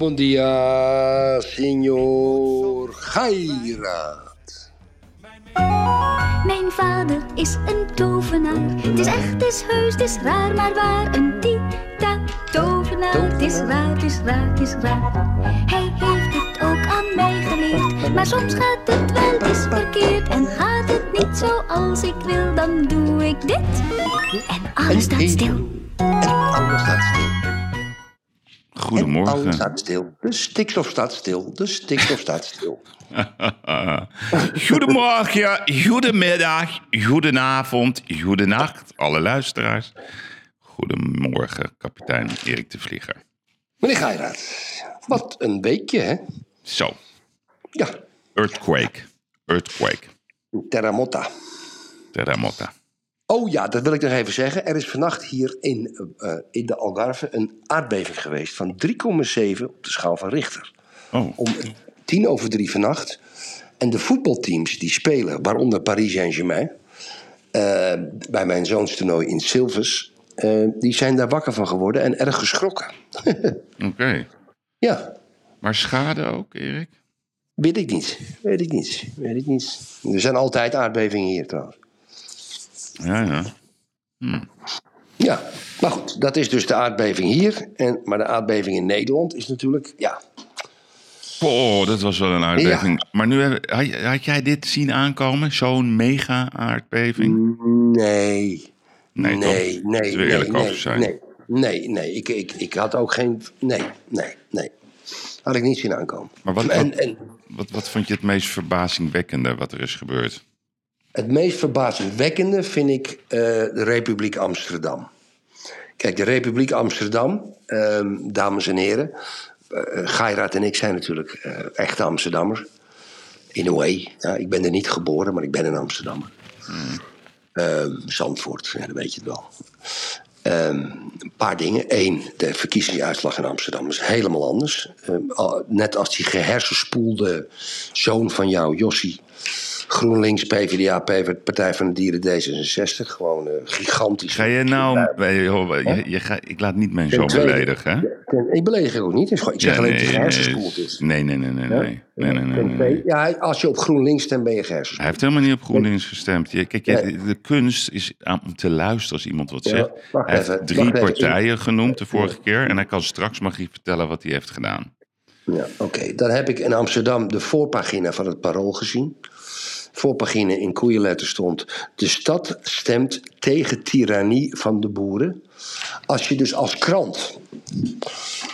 Dia, senhor Gairat. Mijn vader is een tovenaar. Het is echt, het is heus, het is raar, maar waar. Een tita tovenaar. Het is raar, het is raar, het is raar. Hij heeft het ook aan mij geleerd. Maar soms gaat het wel eens verkeerd. En gaat het niet zoals ik wil, dan doe ik dit. En alles staat stil. En alles staat stil. En alles Goedemorgen. staat stil. De stikstof staat stil. De stikstof staat stil. Goedemorgen, goedemiddag, goedenavond, goedenacht, alle luisteraars. Goedemorgen, kapitein Erik de Vlieger. Meneer Gairat, wat een weekje, hè? Zo, Ja, earthquake, earthquake, terramotta. terremotta. Oh ja, dat wil ik nog even zeggen. Er is vannacht hier in, eh, in de Algarve een aardbeving geweest van 3,7 op de schaal van Richter. Oh, Om tien over drie vannacht. En de voetbalteams die spelen, waaronder Paris Saint-Germain, eh, bij mijn zoons toernooi in Silvers, eh, die zijn daar wakker van geworden en erg geschrokken. oké. ja, Maar schade ook, Erik? weet ik niet. Weet ik niet. Weet ik niet. Er zijn altijd aardbevingen hier trouwens. Ja, ja. Ja, maar goed, dat is dus de aardbeving hier. En, maar de aardbeving in Nederland is natuurlijk, ja, Oh, dat was wel een aardbeving. Maar nu had, had jij dit zien aankomen? Zo'n mega aardbeving? nee. Nee, nee, toch? nee, nee, eerlijk nee, over zijn. nee, nee, nee. Ik, ik, ik had ook geen, nee, nee, nee. Had ik niet zien aankomen. Maar wat, en, wat, en wat, wat vond je het meest verbazingwekkende wat er is gebeurd? Het meest verbazingwekkende vind ik eh, de Republiek Amsterdam. Kijk, de Republiek Amsterdam, ehm, dames en heren. Gairat en ik zijn natuurlijk eh, echte Amsterdammers. In a way. Ja, ik ben er niet geboren, maar ik ben een Amsterdammer. Ehm, Zandvoort, ja, dat weet je het wel. Ehm, een paar dingen. Eén, de verkiezingsuitslag in Amsterdam is helemaal anders. Al- net als die gehersenspoelde zoon van jou, Jossie. GroenLinks, PvdA, Partij van de Dieren, D66. Gewoon eh, gigantisch. Ga je nou... je, je ga, ik laat niet mijn zoon tweede- beledigen, hè? Ten- Ik beledig het ook niet. Ik zeg alleen dat hij gehersenspoeld is. Nee, nee, nee, nee, nee. nee, nee, Ja, als je op GroenLinks stemt, ben je gehersenspoeld. Hij heeft helemaal niet op GroenLinks gestemd. Je, kijk, je- de kunst is om te luisteren als iemand wat zegt. Hij heeft drie partijen genoemd de vorige keer. En hij kan straks mag hij vertellen wat hij heeft gedaan. Ja, Oké, dan heb ik in Amsterdam de voorpagina van het Parool gezien. Voorpagina in koeienletter stond... De stad stemt tegen tirannie van de boeren. Als je dus als krant,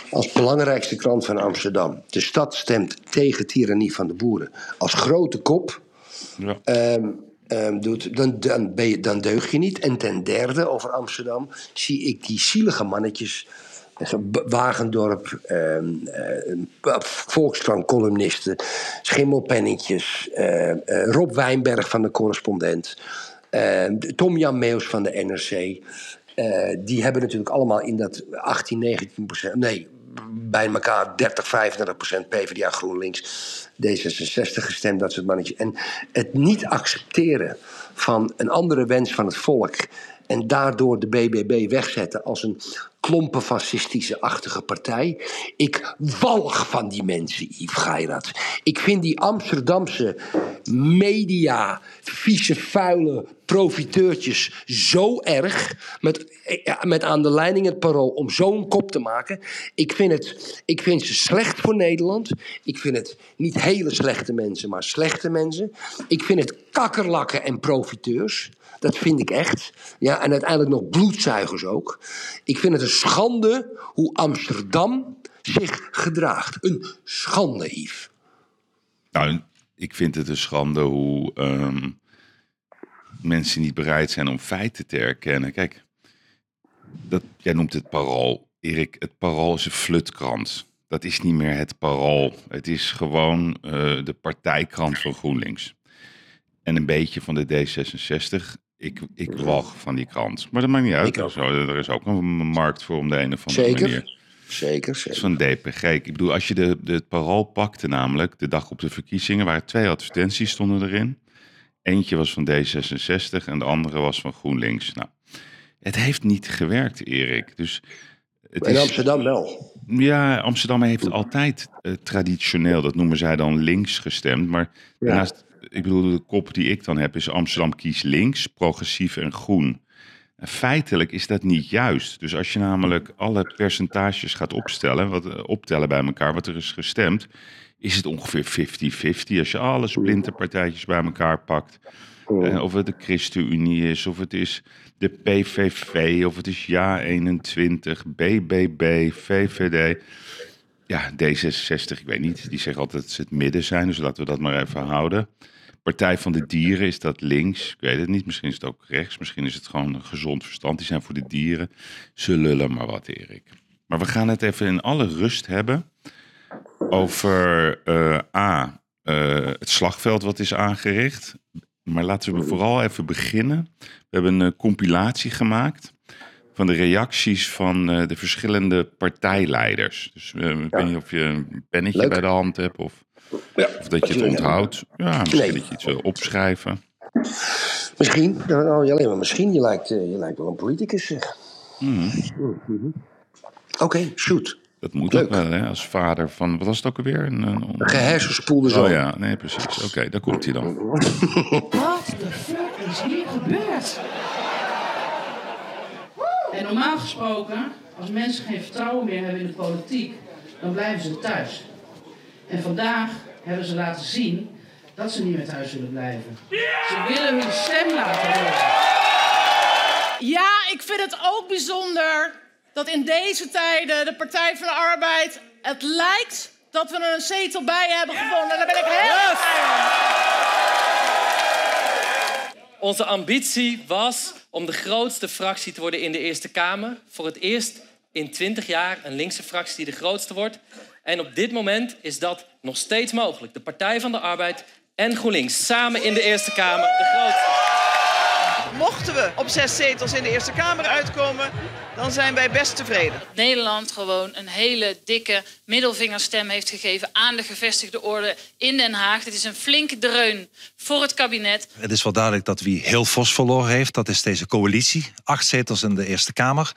als belangrijkste krant van Amsterdam... de stad stemt tegen tirannie van de boeren... als grote kop Ja. ehm, ehm, doet, dan, dan, ben je, dan deug je niet. En ten derde, over Amsterdam, zie ik die zielige mannetjes. Wagendorp, ehm, eh, Volkskrant-columnisten, Schimmelpennetjes, eh, eh, Rob Wijnberg van de correspondent, eh, Tom-Jan Meus van de NRC. Eh, die hebben natuurlijk allemaal in dat 18, 19 procent, nee, bij elkaar 30, 35 procent PvdA, GroenLinks, D66 gestemd, dat soort mannetjes. En het niet accepteren van een andere wens van het volk en daardoor de BBB wegzetten als een klompenfascistische-achtige partij. Ik walg van die mensen, Yves Geirat. Ik vind die Amsterdamse media, vieze, vuile profiteurtjes zo erg. Met, met aan de leiding het parool om zo'n kop te maken. Ik vind, het, ik vind ze slecht voor Nederland. Ik vind het niet hele slechte mensen, maar slechte mensen. Ik vind het kakkerlakken en profiteurs. Dat vind ik echt. Ja, en uiteindelijk nog bloedzuigers ook. Ik vind het een schande hoe Amsterdam zich gedraagt. Een schande. Nou, ik vind het een schande hoe, ehm, mensen niet bereid zijn om feiten te erkennen. Kijk, dat, jij noemt het parool. Erik, het parool is een flutkrant. Dat is niet meer het parool. Het is gewoon eh, de partijkrant van GroenLinks. En een beetje van de D66. Ik, ik walg van die krant. Maar dat maakt niet uit. Zo, er is ook een markt voor om de een of andere Zeker. manier. Zeker, zeker. van DPG. Ik bedoel, als je de, de, het parool pakte namelijk, de dag op de verkiezingen, waren twee advertenties stonden erin. Eentje was van D66 en de andere was van GroenLinks. Nou, het heeft niet gewerkt, Erik. Dus het In is, Amsterdam wel. ja, Amsterdam heeft altijd eh, traditioneel, dat noemen zij dan links gestemd. Maar Ja. daarnaast, ik bedoel, de kop die ik dan heb is Amsterdam kiest links, progressief en groen. En feitelijk is dat niet juist. Dus als je namelijk alle percentages gaat opstellen, wat, eh, optellen bij elkaar, wat er is gestemd, is het ongeveer 50-50. Als je alle splinterpartijtjes bij elkaar pakt. Eh, of het de ChristenUnie is, of het is de PVV, of het is Ja21, BBB, VVD. Ja, D66, ik weet niet. Die zeggen altijd dat ze het midden zijn, dus laten we dat maar even houden. Partij van de Dieren, is dat links? Ik weet het niet. Misschien is het ook rechts. Misschien is het gewoon een gezond verstand. Die zijn voor de dieren. Ze lullen maar wat, Erik. Maar we gaan het even in alle rust hebben over eh, A, eh, het slagveld wat is aangericht. Maar laten we vooral even beginnen. We hebben een eh, compilatie gemaakt van de reacties van de verschillende partijleiders. Dus ik weet niet of je een pennetje Leuk. bij de hand hebt of, Ja, of dat je het natuurlijk. onthoudt. Ja, misschien Nee. dat je iets wil opschrijven. Misschien, nou, niet alleen maar misschien, je lijkt, eh, je lijkt wel een politicus, zeg. Mhm. Mhm. Oké, shoot. Dat moet Leuk. ook wel, hè? Als vader van, wat was het ook alweer? Een, een, Een gehersenspoelde zoon. Oh ja, nee, precies. Oké, daar komt hij dan. Wat de fuck is hier gebeurd? En normaal gesproken, als mensen geen vertrouwen meer hebben in de politiek, dan blijven ze thuis. En vandaag hebben ze laten zien dat ze niet meer thuis willen blijven. Ze willen hun stem laten horen. Ja, ik vind het ook bijzonder dat in deze tijden de Partij van de Arbeid het lijkt dat we er een zetel bij hebben gevonden. Daar ben ik heel blij om. Onze ambitie was om de grootste fractie te worden in de Eerste Kamer. Voor het eerst in 20 jaar een linkse fractie die de grootste wordt. En op dit moment is dat nog steeds mogelijk. De Partij van de Arbeid en GroenLinks samen in de Eerste Kamer de grootste. Mochten we op zes zetels in de Eerste Kamer uitkomen, dan zijn wij best tevreden. Nederland gewoon een hele dikke middelvingerstem heeft gegeven aan de gevestigde orde in Den Haag. Dit is een flinke dreun voor het kabinet. Het is wel duidelijk dat wie heel fors verloren heeft, dat is deze coalitie. Acht zetels in de Eerste Kamer.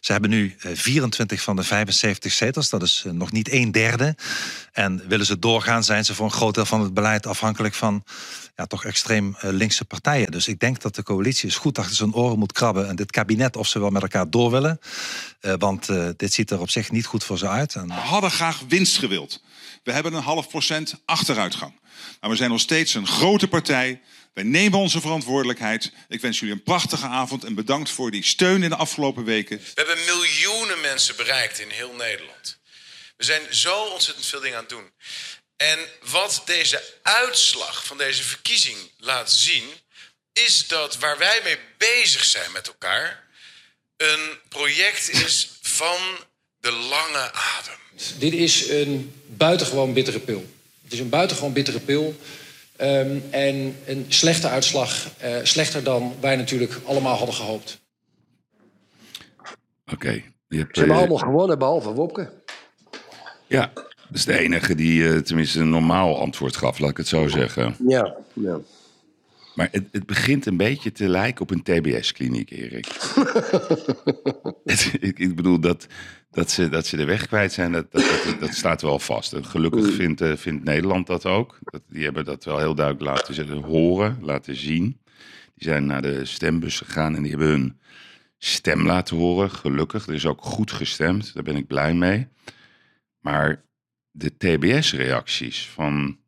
Ze hebben nu eh, 24 van de 75 zetels, dat is eh, nog niet een derde. En willen ze doorgaan, zijn ze voor een groot deel van het beleid afhankelijk van ja, toch extreem eh, linkse partijen. Dus ik denk dat de coalitie eens goed achter zijn oren moet krabben. En dit kabinet, of ze wel met elkaar door willen. Eh, want eh, dit ziet er op zich niet goed voor ze uit. En, We hadden graag winst gewild. We hebben een half procent achteruitgang. Maar we zijn nog steeds een grote partij. Wij nemen onze verantwoordelijkheid. Ik wens jullie een prachtige avond en bedankt voor die steun in de afgelopen weken. We hebben miljoenen mensen bereikt in heel Nederland. We zijn zo ontzettend veel dingen aan het doen. En wat deze uitslag van deze verkiezing laat zien, is dat waar wij mee bezig zijn met elkaar, een project is van de lange adem. Dit is een buitengewoon bittere pil. Het is een buitengewoon bittere pil. Ehm, en een slechte uitslag, eh, slechter dan wij natuurlijk allemaal hadden gehoopt. Oké. hebt, Ze hebben eh, allemaal gewonnen, behalve Wopke. Ja, dat is de enige die eh, tenminste een normaal antwoord gaf, laat ik het zo zeggen. Ja, ja. Maar het, het begint een beetje te lijken op een TBS-kliniek, Erik. Ik, ik bedoel, dat, dat, ze, dat ze de weg kwijt zijn, dat, dat, dat, dat staat wel vast. En gelukkig vindt, eh, vindt Nederland dat ook. Dat, die hebben dat wel heel duidelijk laten horen, laten zien. Die zijn naar de stembus gegaan en die hebben hun stem laten horen. Gelukkig, er is ook goed gestemd, daar ben ik blij mee. Maar de TBS-reacties van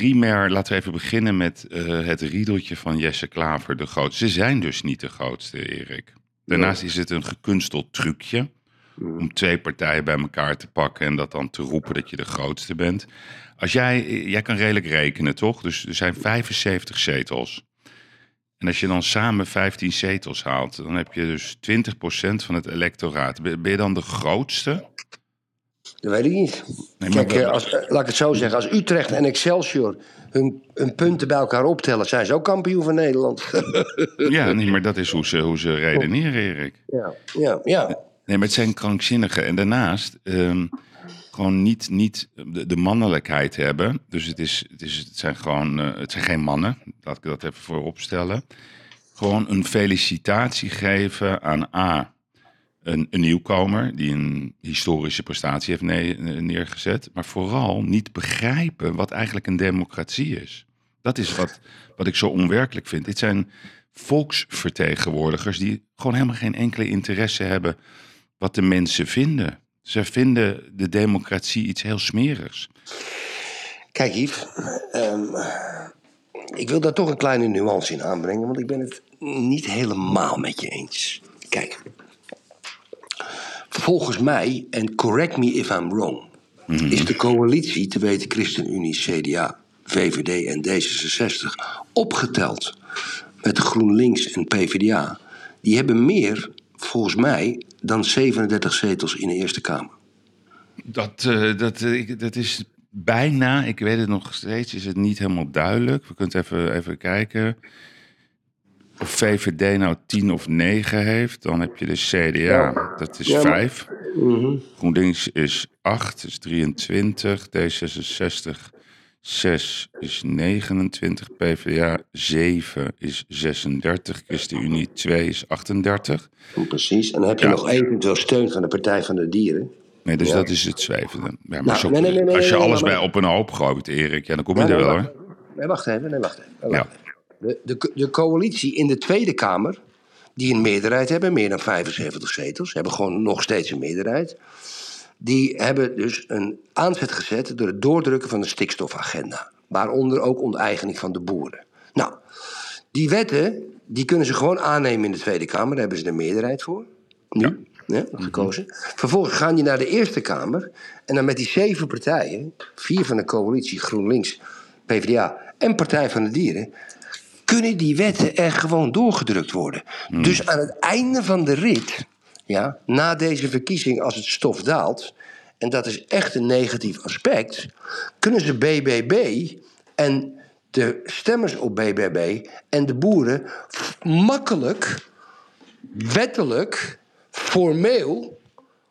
primair, laten we even beginnen met eh, het riedeltje van Jesse Klaver, de grootste. Ze zijn dus niet de grootste, Erik. Daarnaast is het een gekunsteld trucje om twee partijen bij elkaar te pakken en dat dan te roepen dat je de grootste bent. Als jij, jij kan redelijk rekenen, toch? Dus er zijn 75 zetels. En als je dan samen 15 zetels haalt, dan heb je dus 20% van het electoraat. Ben ben je dan de grootste? Dat weet ik niet. Nee, Kijk, eh, als, eh, laat ik het zo zeggen. Als Utrecht en Excelsior hun, hun punten bij elkaar optellen... zijn ze ook kampioen van Nederland. Ja, nee, maar dat is hoe ze, hoe ze redeneren, Erik. ja, ja, ja. Nee, maar het zijn krankzinnigen. En daarnaast ehm, gewoon niet, niet de, de mannelijkheid hebben. Dus het, is, het, is, het zijn gewoon, eh, het zijn geen mannen. Laat ik dat even voorop stellen. Gewoon een felicitatie geven aan A. Een, nieuwkomer die een historische prestatie heeft ne- neergezet. Maar vooral niet begrijpen wat eigenlijk een democratie is. Dat is wat, wat ik zo onwerkelijk vind. Dit zijn volksvertegenwoordigers die gewoon helemaal geen enkele interesse hebben wat de mensen vinden. Ze vinden de democratie iets heel smerigs. Kijk, Yves. ehm, ik wil daar toch een kleine nuance in aanbrengen, want ik ben het niet helemaal met je eens. Kijk. Volgens mij, en correct me if I'm wrong, is de coalitie, te weten ChristenUnie, CDA, VVD en D66, opgeteld met GroenLinks en PvdA. Die hebben meer, volgens mij, dan 37 zetels in de Eerste Kamer. Dat, eh, dat, eh, ik- dat is bijna, ik weet het nog steeds, is het niet helemaal duidelijk. We kunnen even, even kijken. Of VVD nou 10 of 9 heeft, dan heb je de CDA, dat is Ja, maar- 5. Mhm. GroenLinks is 8, is 23. D66 6 is 29. PvdA 7 is 36. ChristenUnie 2 is 38. Precies. En dan heb je Ja. nog eventueel steun van de Partij van de Dieren. Nee, dus Ja. dat is het zevende. Ja, maar Nou, zo- nee, nee, nee, als je alles bij op een hoop gooit, Erik, ja, dan kom je Ja, er wel hoor. Nee, wacht even. Nee, wacht even. Wacht Ja. even. De, de, de coalitie in de Tweede Kamer, die een meerderheid hebben, meer dan 75 zetels, hebben gewoon nog steeds een meerderheid. Die hebben dus een aanzet gezet door het doordrukken van de stikstofagenda. Waaronder ook onteigening van de boeren. Nou, die wetten, die kunnen ze gewoon aannemen in de Tweede Kamer. Daar hebben ze de meerderheid voor. Nu, ja. gekozen. Vervolgens gaan die naar de Eerste Kamer. En dan met die zeven partijen, vier van de coalitie, GroenLinks, PvdA en Partij van de Dieren, kunnen die wetten er gewoon doorgedrukt worden. Dus aan het einde van de rit, ja, na deze verkiezing, als het stof daalt, en dat is echt een negatief aspect, kunnen ze BBB en de stemmers op BBB en de boeren makkelijk, wettelijk, formeel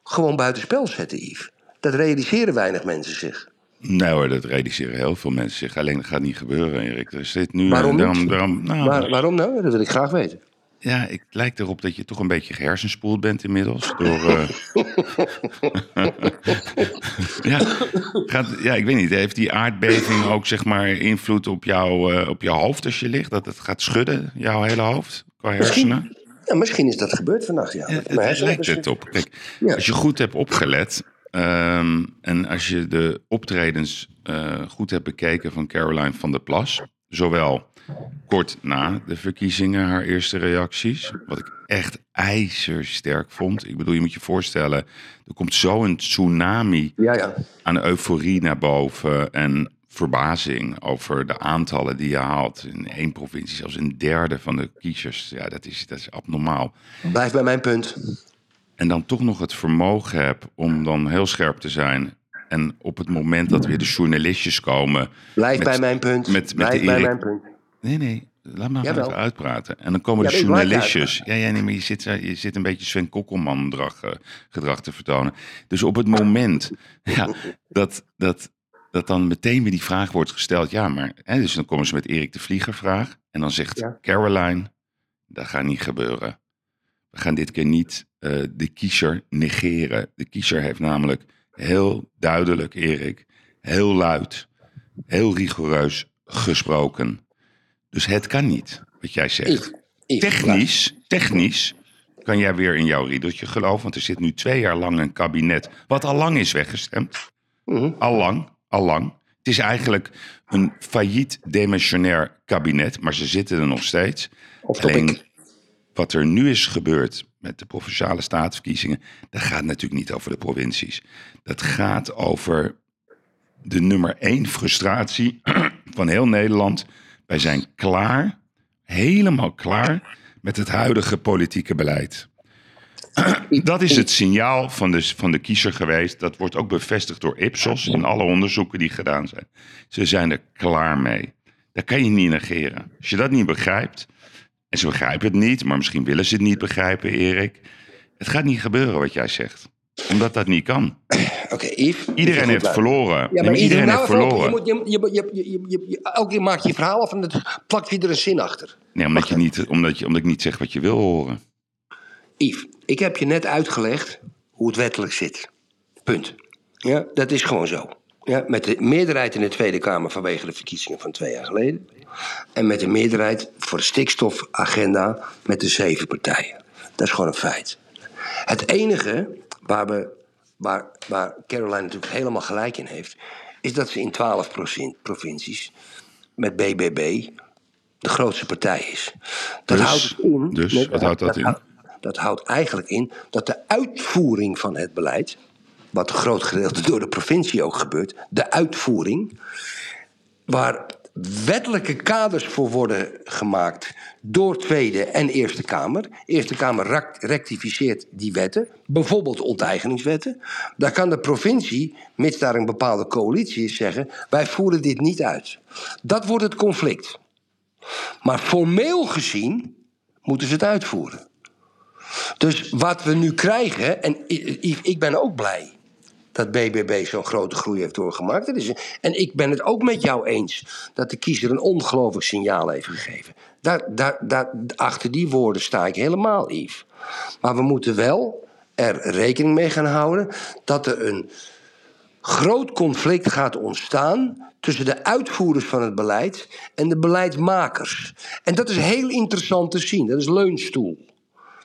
gewoon buitenspel zetten, Yves. Dat realiseren weinig mensen zich. Nee hoor, dat realiseren heel veel mensen zich. Alleen dat gaat niet gebeuren, Erik. Er zit nu... Waarom daarom, niet? daarom- nou, Waar- waarom nou? Dat wil ik graag weten. Ja, het lijkt erop dat je toch een beetje gehersenspoeld bent inmiddels. Door, eh, ja, gaat, ja, ik weet niet. Heeft die aardbeving ook zeg maar invloed op, jou, eh, op je hoofd als je ligt? Dat het gaat schudden, jouw hele hoofd, qua hersenen? Misschien, ja, misschien is dat gebeurd vannacht, ja. Het lijkt het op. Kijk, Ja. als je goed hebt opgelet ehm, en als je de optredens eh, goed hebt bekeken van Caroline van der Plas, zowel kort na de verkiezingen haar eerste reacties, wat ik echt ijzersterk vond. Ik bedoel, je moet je voorstellen, er komt zo'n tsunami Ja, ja. aan euforie naar boven en verbazing over de aantallen die je haalt. In één provincie zelfs een derde van de kiezers. Ja, dat is, dat is abnormaal. Blijf bij mijn punt. En dan toch nog het vermogen heb om dan heel scherp te zijn. En op het moment dat weer de journalistjes komen. Blijf met- bij mijn punt. Met, met Blijf bij mijn punt. Nee, nee. Laat maar even uitpraten. En dan komen Ja, de journalistjes. Ja, ja, nee, maar je zit, je zit een beetje Sven Kokkelman gedrag, eh, gedrag te vertonen. Dus op het moment ja, dat, dat, dat dan meteen weer die vraag wordt gesteld. Ja, maar. Hè, dus dan komen ze met Erik de Vlieger vraag. En dan zegt Ja. Caroline: dat gaat niet gebeuren. We gaan dit keer niet eh, de kiezer negeren. De kiezer heeft namelijk heel duidelijk, Erik, heel luid, heel rigoureus gesproken. Dus het kan niet, wat jij zegt. Technisch, technisch kan jij weer in jouw riedeltje geloven. Want er zit nu twee jaar lang een kabinet. wat al lang is weggestemd. Mhm. Al lang, al lang. Het is eigenlijk een failliet demissionair kabinet. Maar ze zitten er nog steeds. Of Alleen wat er nu is gebeurd met de provinciale staatsverkiezingen. dat gaat natuurlijk niet over de provincies. Dat gaat over de nummer één frustratie van heel Nederland. Wij zijn klaar, helemaal klaar met het huidige politieke beleid. Dat is het signaal van de, van de kiezer geweest. Dat wordt ook bevestigd door Ipsos in alle onderzoeken die gedaan zijn. Ze zijn er klaar mee. Dat kan je niet negeren. Als je dat niet begrijpt, en ze begrijpen het niet, maar misschien willen ze het niet begrijpen, Erik. Het gaat niet gebeuren wat jij zegt. Omdat dat niet kan. Oké, Yves. Iedereen heeft verloren. Ja, Nee, maar iedereen nou heeft op. verloren. Je moet, je, je, je, je, je, je- elke keer maak je je verhaal af en dan plak je er een zin achter. Nee, omdat, je niet, omdat, je, omdat ik niet zeg wat je wil horen. Yves, ik heb je net uitgelegd hoe het wettelijk zit. Punt. Ja, dat is gewoon zo. Ja, met de meerderheid in de Tweede Kamer vanwege de verkiezingen van twee jaar geleden. En met de meerderheid voor de stikstofagenda met de zeven partijen. Dat is gewoon een feit. Het enige waar, we, waar, waar Caroline natuurlijk helemaal gelijk in heeft... is dat ze in twaalf provincies met BBB de grootste partij is. Dat Dus? houdt in... Dus? Wat houdt dat in? houdt- dat houdt eigenlijk in dat de uitvoering van het beleid... wat een groot gedeelte door de provincie ook gebeurt... de uitvoering, waar wettelijke kaders voor worden gemaakt... door Tweede en Eerste Kamer. Eerste Kamer rectificeert die wetten, bijvoorbeeld onteigeningswetten. Daar kan de provincie, mits daar een bepaalde coalitie is, zeggen... wij voeren dit niet uit. Dat wordt het conflict. Maar formeel gezien moeten ze het uitvoeren. Dus wat we nu krijgen, en ik ben ook blij dat BBB zo'n grote groei heeft doorgemaakt. Dat en ik ben het ook met jou eens dat de kiezer een ongelooflijk signaal heeft gegeven. Daar, daar, daar, achter die woorden sta ik helemaal, Yves. Maar we moeten wel er rekening mee gaan houden dat er een groot conflict gaat ontstaan tussen de uitvoerders van het beleid en de beleidsmakers. En dat is heel interessant te zien. Dat is leunstoel.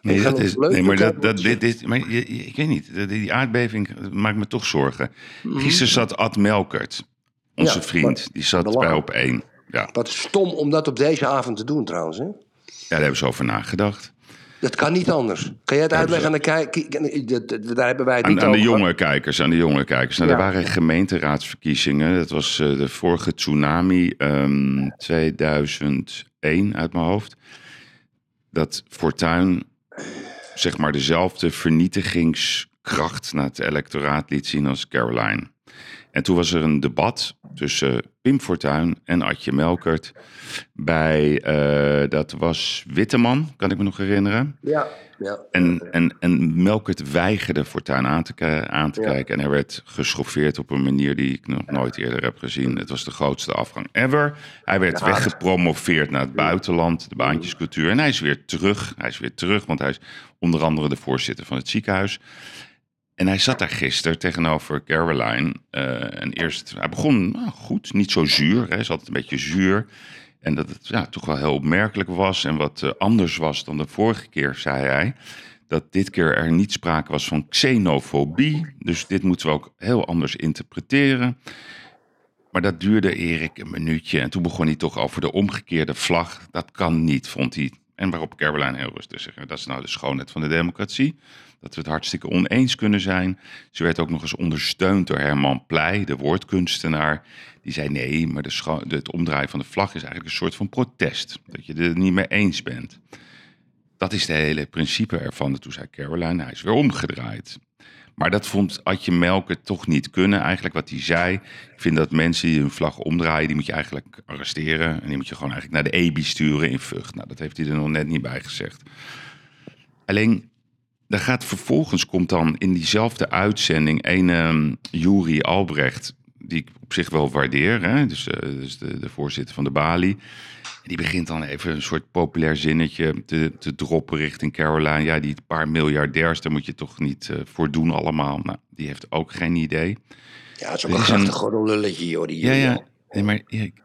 Nee, dat is, nee maar, dat, dat, dit, dit, maar je- ik weet niet, die- die aardbeving maakt me toch zorgen. Mhm. Gisteren zat Ad Melkert, onze Ja, vriend, wat die zat bij op één. Ja. Wat stom om dat op deze avond te doen trouwens. Hè? ja, daar hebben ze over nagedacht. Dat kan niet anders. Kan jij het uitleggen aan de kijker? Daar hebben wij het Aan, niet aan de jonge kijkers, aan de jonge kijkers. Nou, Ja. Er waren gemeenteraadsverkiezingen. Dat was eh, de vorige tsunami, ehm 2001 uit mijn hoofd. Dat Fortuyn, zeg maar, dezelfde vernietigingskracht naar het electoraat liet zien als Caroline. En toen was er een debat tussen Pim Fortuyn en Adje Melkert. Bij, eh, dat was Witteman, kan ik me nog herinneren. Ja, ja. En, en, en Melkert weigerde Fortuyn aan te, aan te kijken. En hij werd geschoffeerd op een manier die ik nog nooit eerder heb gezien. Het was de grootste afgang ever. Hij werd weggepromoveerd naar het buitenland, de baantjescultuur. En hij is weer terug. Hij is weer terug, want hij is onder andere de voorzitter van het ziekenhuis. En hij zat daar gisteren tegenover Caroline. eh, en eerst, hij begon nou, goed, niet zo zuur. Hij is altijd een beetje zuur. En dat het ja, toch wel heel opmerkelijk was. En wat eh, anders was dan de vorige keer, zei hij. Dat dit keer er niet sprake was van xenofobie. Dus dit moeten we ook heel anders interpreteren. Maar dat duurde Erik een minuutje. En toen begon hij toch over de omgekeerde vlag. Dat kan niet, vond hij. En waarop Caroline heel rustig zegt: dat is nou de schoonheid van de democratie. Dat we het hartstikke oneens kunnen zijn. Ze werd ook nog eens ondersteund door Herman Pleij, de woordkunstenaar. Die zei: nee, maar de het omdraaien van de vlag is eigenlijk een soort van protest. Dat je het niet mee eens bent. Dat is het hele principe ervan. En toen zei Caroline: hij is weer omgedraaid. Maar dat vond Adje Melker toch niet kunnen. Eigenlijk wat hij zei. Ik vind dat mensen die hun vlag omdraaien, die moet je eigenlijk arresteren. En die moet je gewoon eigenlijk naar de EBI sturen in Vught. Nou, dat heeft hij er nog net niet bij gezegd. Alleen, dan gaat vervolgens komt dan in diezelfde uitzending een um, Juri Albrecht, die ik op zich wel waardeer. Hè? Dus, uh, dus de, de voorzitter van de Bali. Die begint dan even een soort populair zinnetje te, te droppen richting Caroline. Ja, die paar miljardairs, daar moet je toch niet uh, voor doen allemaal. Nou, die heeft ook geen idee. Ja, het is ook een krachtig gewoon een lulletje, joh. Die, ja, ja. Nee, maar Erik,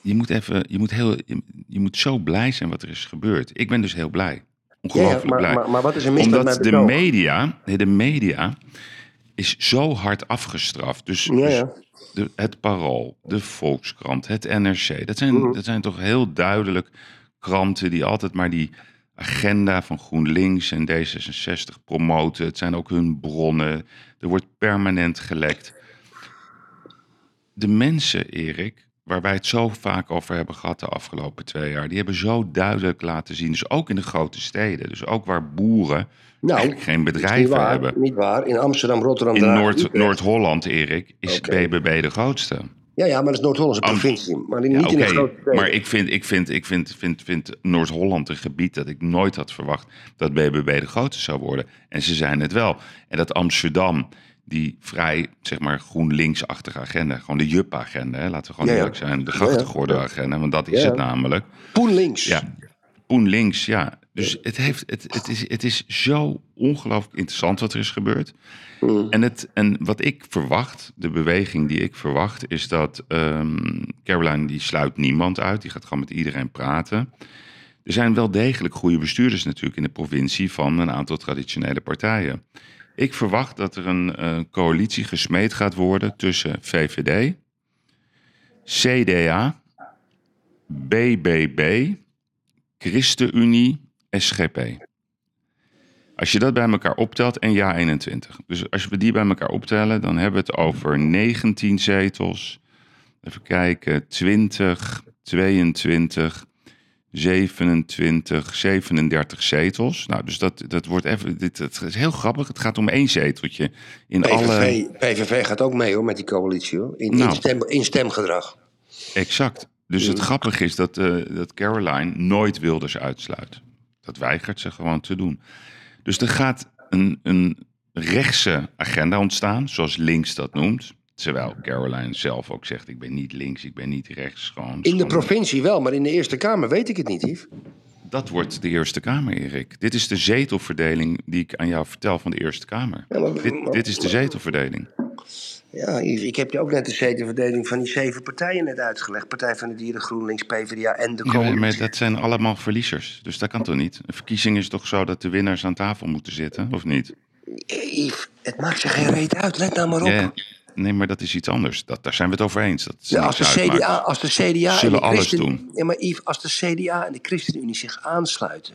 je moet even, je moet, heel, je, je, moet zo blij zijn wat er is gebeurd. Ik ben dus heel blij. Ongelooflijk ja, maar, blij. Maar, maar, wat is er mis Omdat met de media, nee, de media is zo hard afgestraft. Dus, ja, ja. dus de, het Parool, de Volkskrant, het NRC. Dat zijn, mm -hmm. dat zijn toch heel duidelijk kranten die altijd maar die agenda van GroenLinks en D66 promoten. Het zijn ook hun bronnen. Er wordt permanent gelekt. De mensen, Erik, waar wij het zo vaak over hebben gehad de afgelopen twee jaar, die hebben zo duidelijk laten zien, dus ook in de grote steden, dus ook waar boeren eigenlijk geen bedrijven niet waar, hebben. Niet waar. In Amsterdam, Rotterdam, In Noord-. Noord-Holland, Erik, is BBB de grootste. Ja, ja, maar dat is Noord-Hollandse provincie. Maar niet Ja, in de grote steden. Maar ik vind, ik vind, ik vind, vind, vind Noord-Holland een gebied dat ik nooit had verwacht dat BBB de grootste zou worden. En ze zijn het wel. En dat Amsterdam, die vrij, zeg maar, GroenLinks-achtige agenda, gewoon de Jup-agenda, laten we gewoon Ja, eerlijk zijn, de grachtengordel-agenda, want dat is het namelijk. Poen links. Ja, Poen links, ja. Dus het, heeft, het, het, is, het is zo ongelooflijk interessant wat er is gebeurd. En, het, en wat ik verwacht, de beweging die ik verwacht, is dat ehm, Caroline die sluit niemand uit. Die gaat gewoon met iedereen praten. Er zijn wel degelijk goede bestuurders natuurlijk in de provincie van een aantal traditionele partijen. Ik verwacht dat er een eh, coalitie gesmeed gaat worden tussen VVD, CDA, BBB, ChristenUnie, SGP. Als je dat bij elkaar optelt en ja 21. Dus als we die bij elkaar optellen, dan hebben we het over 19 zetels. Even kijken, 20, 22, 27, 37 zetels. Nou, dus dat, dat wordt even. Dit, het is heel grappig. Het gaat om één zeteltje in PVV, alle. PVV gaat ook mee hoor, met die coalitie. Hoor. In, in, Nou. stem, in stemgedrag. Exact. Dus het grappige is dat, eh, dat Caroline nooit Wilders uitsluit. Dat weigert ze gewoon te doen. Dus er gaat een, een rechtse agenda ontstaan, zoals links dat noemt. Terwijl Caroline zelf ook zegt: Ik ben niet links, ik ben niet rechts. Gewoon, In de provincie wel, maar in de Eerste Kamer weet ik het niet, Yves. Dat wordt de Eerste Kamer, Erik. Dit is de zetelverdeling die ik aan jou vertel van de Eerste Kamer. Ja, maar- dit, dit is de zetelverdeling. Ja, Yves, ik heb je ook net de zetelverdeling van die zeven partijen net uitgelegd. Partij van de Dieren, GroenLinks, PvdA en de Ja, coalitie. maar dat zijn allemaal verliezers. Dus dat kan toch niet? Een verkiezing is toch zo dat de winnaars aan tafel moeten zitten, of niet? Yves, het maakt je geen reet uit, let nou maar op. Ja, nee, maar dat is iets anders. Dat, daar zijn we het over eens. Dat Ja, als, de. CDA, als de CDA Zullen en de alles Christen- doen. Ja, maar Yves, als de CDA en de ChristenUnie zich aansluiten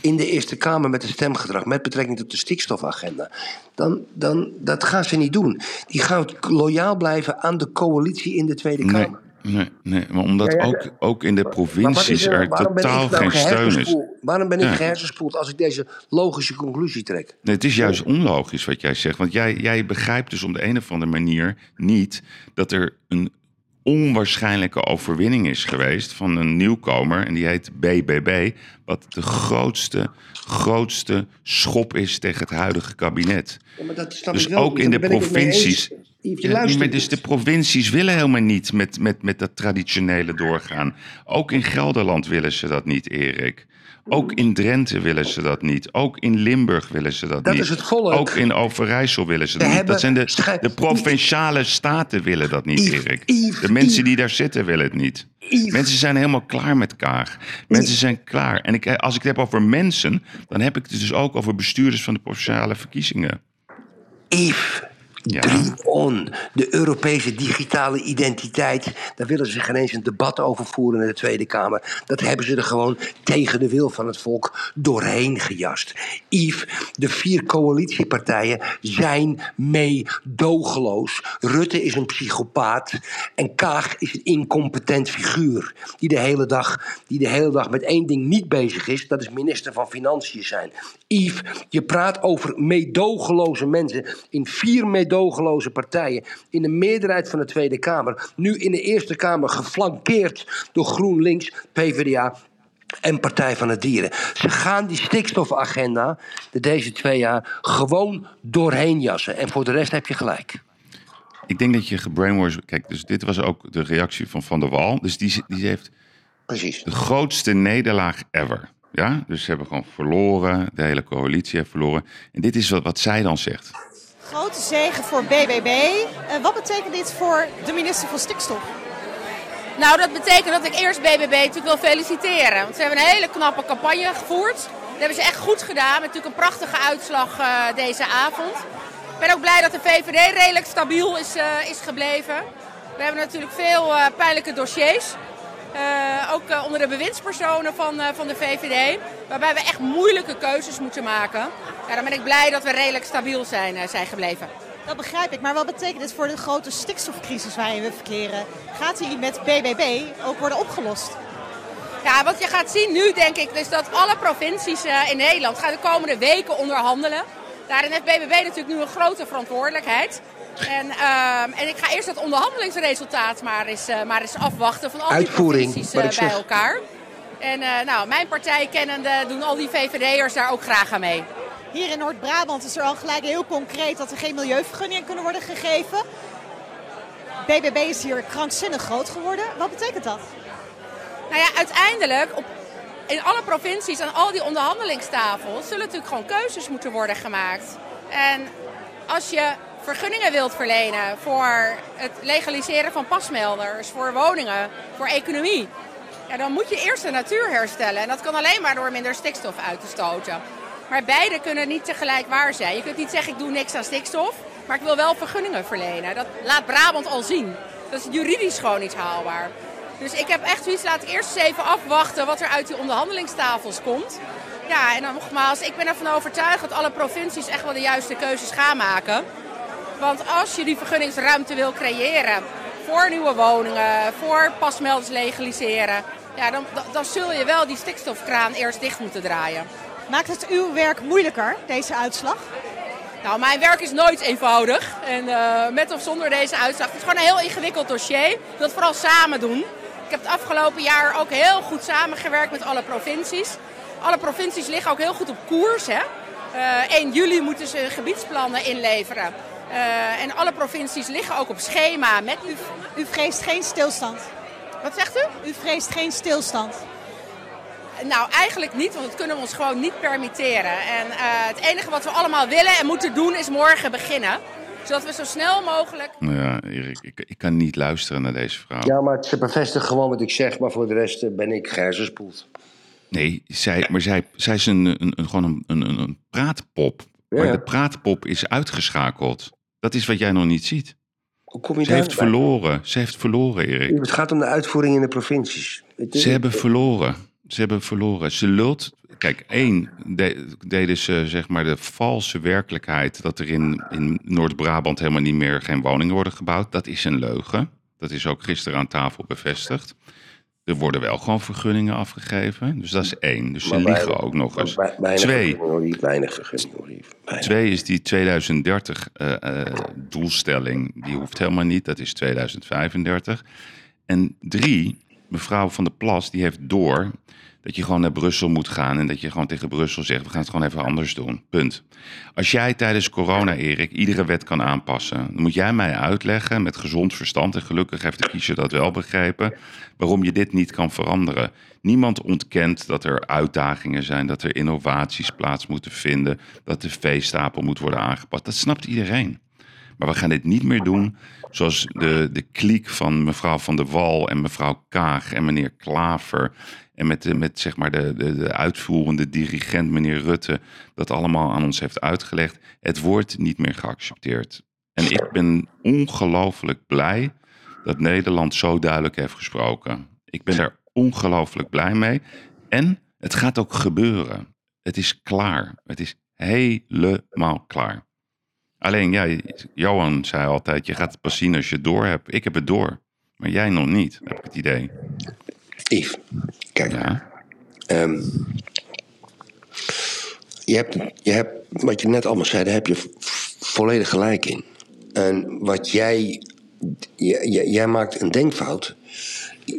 in de Eerste Kamer met een stemgedrag met betrekking tot de stikstofagenda, dan, dan dat gaan ze niet doen. Die gaan loyaal blijven aan de coalitie in de Tweede Nee, Kamer. Nee, nee, maar omdat Ja, ja, ook, ook in de provincies er totaal nou geen steun is. Waarom ben ik Ja. gehersenspoeld als ik deze logische conclusie trek? Nee, het is juist onlogisch wat jij zegt. Want jij, jij begrijpt dus op de een of andere manier niet dat er een onwaarschijnlijke overwinning is geweest van een nieuwkomer. En die heet BBB. Wat de grootste, grootste schop is tegen het huidige kabinet. Ja, maar dat snap Dus ik wel ook in de provincies. Ja, dus de provincies willen helemaal niet met, met, met dat traditionele doorgaan. Ook in Gelderland willen ze dat niet, Erik. Ook in Drenthe willen ze dat niet. Ook in Limburg willen ze dat, Dat niet. is het volk. Ook in Overijssel willen ze We dat niet. Dat zijn de, de provinciale staten willen dat niet, Yves, Erik. Yves, De mensen Yves. die daar zitten willen het niet. Mensen zijn helemaal klaar met Kaag. Mensen zijn klaar. En ik, als ik het heb over mensen, dan heb ik het dus ook over bestuurders van de provinciale verkiezingen. Yves, Ja. Dream on. De Europese digitale identiteit. Daar willen ze geen eens een debat over voeren in de Tweede Kamer. Dat hebben ze er gewoon tegen de wil van het volk doorheen gejast. Yves, de vier coalitiepartijen zijn meedogenloos. Rutte is een psychopaat. En Kaag is een incompetent figuur. Die de hele dag, die de hele dag met één ding niet bezig is. Dat is minister van Financiën zijn. Yves, je praat over meedogenloze mensen in vier meedogenloze partijen. In de meerderheid van de Tweede Kamer. Nu in de Eerste Kamer geflankeerd door GroenLinks, PvdA en Partij van de Dieren. Ze gaan die stikstofagenda de deze twee jaar gewoon doorheen jassen. En voor de rest heb je gelijk. Ik denk dat je gebrainwashed... Kijk, dus dit was ook de reactie van Van der Wal. Dus die, die heeft Precies. de grootste nederlaag ever. Ja, dus ze hebben gewoon verloren. De hele coalitie heeft verloren. En dit is wat, wat zij dan zegt. Grote zegen voor BBB. Eh, wat betekent dit voor de minister van Stikstof? Nou, dat betekent dat ik eerst BBB natuurlijk wil feliciteren. Want ze hebben een hele knappe campagne gevoerd. Dat hebben ze echt goed gedaan. Met natuurlijk een prachtige uitslag eh, deze avond. Ik ben ook blij dat de VVD redelijk stabiel is, eh, is gebleven. We hebben natuurlijk veel pijnlijke dossiers. Eh, ook eh, onder de bewindspersonen van, eh, van de VVD. Waarbij we echt moeilijke keuzes moeten maken. Ja, dan ben ik blij dat we redelijk stabiel zijn, zijn gebleven. Dat begrijp ik, maar wat betekent dit voor de grote stikstofcrisis waarin we verkeren? Gaat die met BBB ook worden opgelost? Ja, wat je gaat zien nu denk ik is dat alle provincies in Nederland gaan de komende weken onderhandelen. Daarin heeft BBB natuurlijk nu een grote verantwoordelijkheid. En, ehm, en ik ga eerst het onderhandelingsresultaat maar eens, eh, maar eens afwachten van al die Uitvoering, eh, bij zeg. elkaar. En eh, nou, mijn partij kennende doen al die VVD'ers daar ook graag aan mee. Hier in Noord-Brabant is er al gelijk heel concreet dat er geen milieuvergunningen kunnen worden gegeven. BBB is hier krankzinnig groot geworden. Wat betekent dat? Nou ja, uiteindelijk op, in alle provincies aan al die onderhandelingstafels zullen natuurlijk gewoon keuzes moeten worden gemaakt. En als je vergunningen wilt verlenen voor het legaliseren van pasmelders, voor woningen, voor economie, ja, dan moet je eerst de natuur herstellen. En dat kan alleen maar door minder stikstof uit te stoten. Maar beide kunnen niet tegelijk waar zijn. Je kunt niet zeggen ik doe niks aan stikstof, maar ik wil wel vergunningen verlenen. Dat laat Brabant al zien. Dat is juridisch gewoon niet haalbaar. Dus ik heb echt zoiets, laat ik eerst even afwachten wat er uit die onderhandelingstafels komt. Ja, en dan nogmaals, ik ben ervan overtuigd dat alle provincies echt wel de juiste keuzes gaan maken. Want als je die vergunningsruimte wil creëren voor nieuwe woningen, voor pasmelders legaliseren, ja, dan, dan, zul je wel die stikstofkraan eerst dicht moeten draaien. Maakt het uw werk moeilijker, deze uitslag? Nou, mijn werk is nooit eenvoudig. En eh, met of zonder deze uitslag. Het is gewoon een heel ingewikkeld dossier. Het vooral samen doen. Ik heb het afgelopen jaar ook heel goed samengewerkt met alle provincies. Alle provincies liggen ook heel goed op koers. Hè? Eh, 1 juli moeten ze gebiedsplannen inleveren. Eh, en alle provincies liggen ook op schema. Met... U, u vreest geen stilstand? Wat zegt u? U vreest geen stilstand? Nou, eigenlijk niet, want dat kunnen we ons gewoon niet permitteren. En eh, het enige wat we allemaal willen en moeten doen is morgen beginnen. Zodat we zo snel mogelijk Ja, Erik, ik, ik kan niet luisteren naar deze vrouw. Ja, maar ze bevestigen gewoon wat ik zeg, maar voor de rest eh, ben ik gehersenspoeld. Nee, zij, maar zij, zij is een, een, een, gewoon een, een, een praatpop. Maar Ja. de praatpop is uitgeschakeld. Dat is wat jij nog niet ziet. Hoe kom je Ze heeft bij? verloren. Ze heeft verloren, Erik. Het gaat om de uitvoering in de provincies. Ze hebben verloren. Ze hebben verloren. Ze lult. Kijk, één, de, deden ze zeg maar de valse werkelijkheid dat er in, in Noord-Brabant helemaal niet meer geen woningen worden gebouwd. Dat is een leugen. Dat is ook gisteren aan tafel bevestigd. Er worden wel gewoon vergunningen afgegeven. Dus dat is één. Dus ze liegen ook nog eens. Twee, vergunningen, Weinig vergunningen. Weinig. Twee is die 2030 eh, eh, doelstelling. Die hoeft helemaal niet. Dat is 2035. En drie, mevrouw Van der Plas, die heeft door dat je gewoon naar Brussel moet gaan. En dat je gewoon tegen Brussel zegt, we gaan het gewoon even anders doen. Punt. Als jij tijdens corona, Erik, iedere wet kan aanpassen. Dan moet jij mij uitleggen met gezond verstand. En gelukkig heeft de kiezer dat wel begrepen. Waarom je dit niet kan veranderen. Niemand ontkent dat er uitdagingen zijn. Dat er innovaties plaats moeten vinden. Dat de veestapel moet worden aangepast. Dat snapt iedereen. Maar we gaan dit niet meer doen zoals de, de kliek van mevrouw Van der Wal en mevrouw Kaag en meneer Klaver. En met, met zeg maar de, de, de uitvoerende dirigent, meneer Rutte, dat allemaal aan ons heeft uitgelegd. Het wordt niet meer geaccepteerd. En ik ben ongelooflijk blij dat Nederland zo duidelijk heeft gesproken. Ik ben er ongelooflijk blij mee. En het gaat ook gebeuren. Het is klaar. Het is helemaal klaar. Alleen, ja, Johan zei altijd, je gaat pas zien als je het door hebt. Ik heb het door, maar jij nog niet, heb ik het idee. Kijk. Ja. Ehm, je, hebt, je hebt, wat je net allemaal zei, daar heb je volledig gelijk in. En wat jij, jij, jij- jij maakt een denkfout.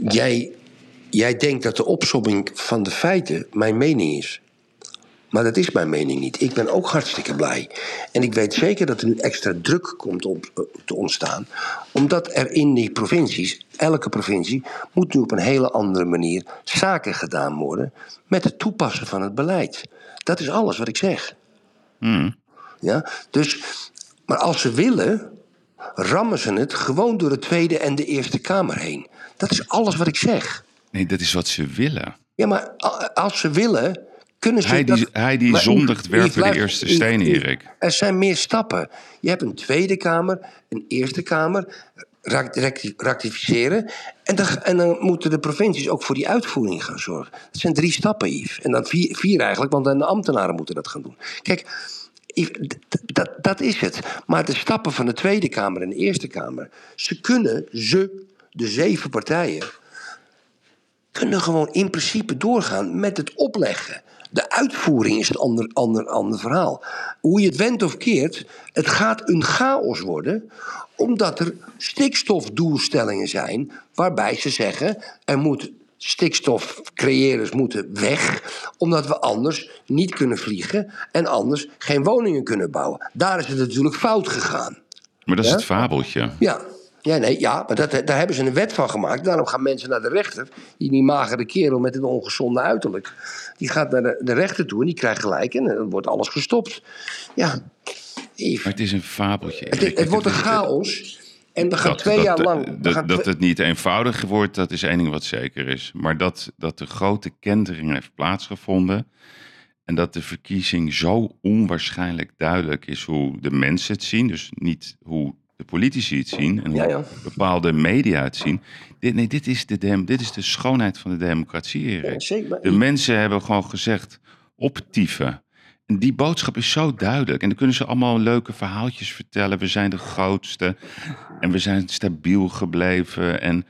Jij, jij denkt dat de opsomming van de feiten mijn mening is. Maar dat is mijn mening niet. Ik ben ook hartstikke blij. En ik weet zeker dat er nu extra druk komt om eh, te ontstaan. Omdat er in die provincies, elke provincie, moet nu op een hele andere manier zaken gedaan worden. met het toepassen van het beleid. Dat is alles wat ik zeg. Hmm. Ja? Dus, maar als ze willen, rammen ze het gewoon door de Tweede en de Eerste Kamer heen. Dat is alles wat ik zeg. Nee, dat is wat ze willen. Ja, maar als ze willen, kunnen ze. Hij die, dat- hij die zondigt werpen de eerste steen, Erik. Er zijn meer stappen. Je hebt een Tweede Kamer, een Eerste Kamer, rectificeren. En dan, en dan moeten de provincies ook voor die uitvoering gaan zorgen. Dat zijn drie stappen, Yves. En dan vier, vier eigenlijk, want dan de ambtenaren moeten dat gaan doen. Kijk, dat, dat is het. Maar de stappen van de Tweede Kamer en de Eerste Kamer, ze kunnen, ze, de zeven partijen, kunnen gewoon in principe doorgaan met het opleggen. De uitvoering is een ander, ander, ander verhaal. Hoe je het wendt of keert, het gaat een chaos worden, omdat er stikstofdoelstellingen zijn waarbij ze zeggen er moet stikstofcreëerders moeten weg, omdat we anders niet kunnen vliegen en anders geen woningen kunnen bouwen. Daar is het natuurlijk fout gegaan. Maar dat is het fabeltje. Ja, ja, nee, ja maar dat, daar hebben ze een wet van gemaakt. Daarom gaan mensen naar de rechter. Die, die magere kerel met het ongezonde uiterlijk. Die gaat naar de, de rechter toe en die krijgt gelijk. En dan wordt alles gestopt. Ja, Maar het is een fabeltje. het, wordt een chaos. En we gaan dat, twee dat, jaar lang... Dat, dat, het niet eenvoudig wordt, dat is één ding wat zeker is. Maar dat, dat de grote kentering heeft plaatsgevonden. En dat de verkiezing zo onwaarschijnlijk duidelijk is hoe de mensen het zien. Dus niet hoe de politici het zien en hoe Ja, ja. bepaalde media het zien. Dit, nee, dit is, de dem, dit is de schoonheid van de democratie, Erik. zeker, De mensen hebben gewoon gezegd, optieven. En die boodschap is zo duidelijk. En dan kunnen ze allemaal leuke verhaaltjes vertellen. We zijn de grootste. En we zijn stabiel gebleven. En,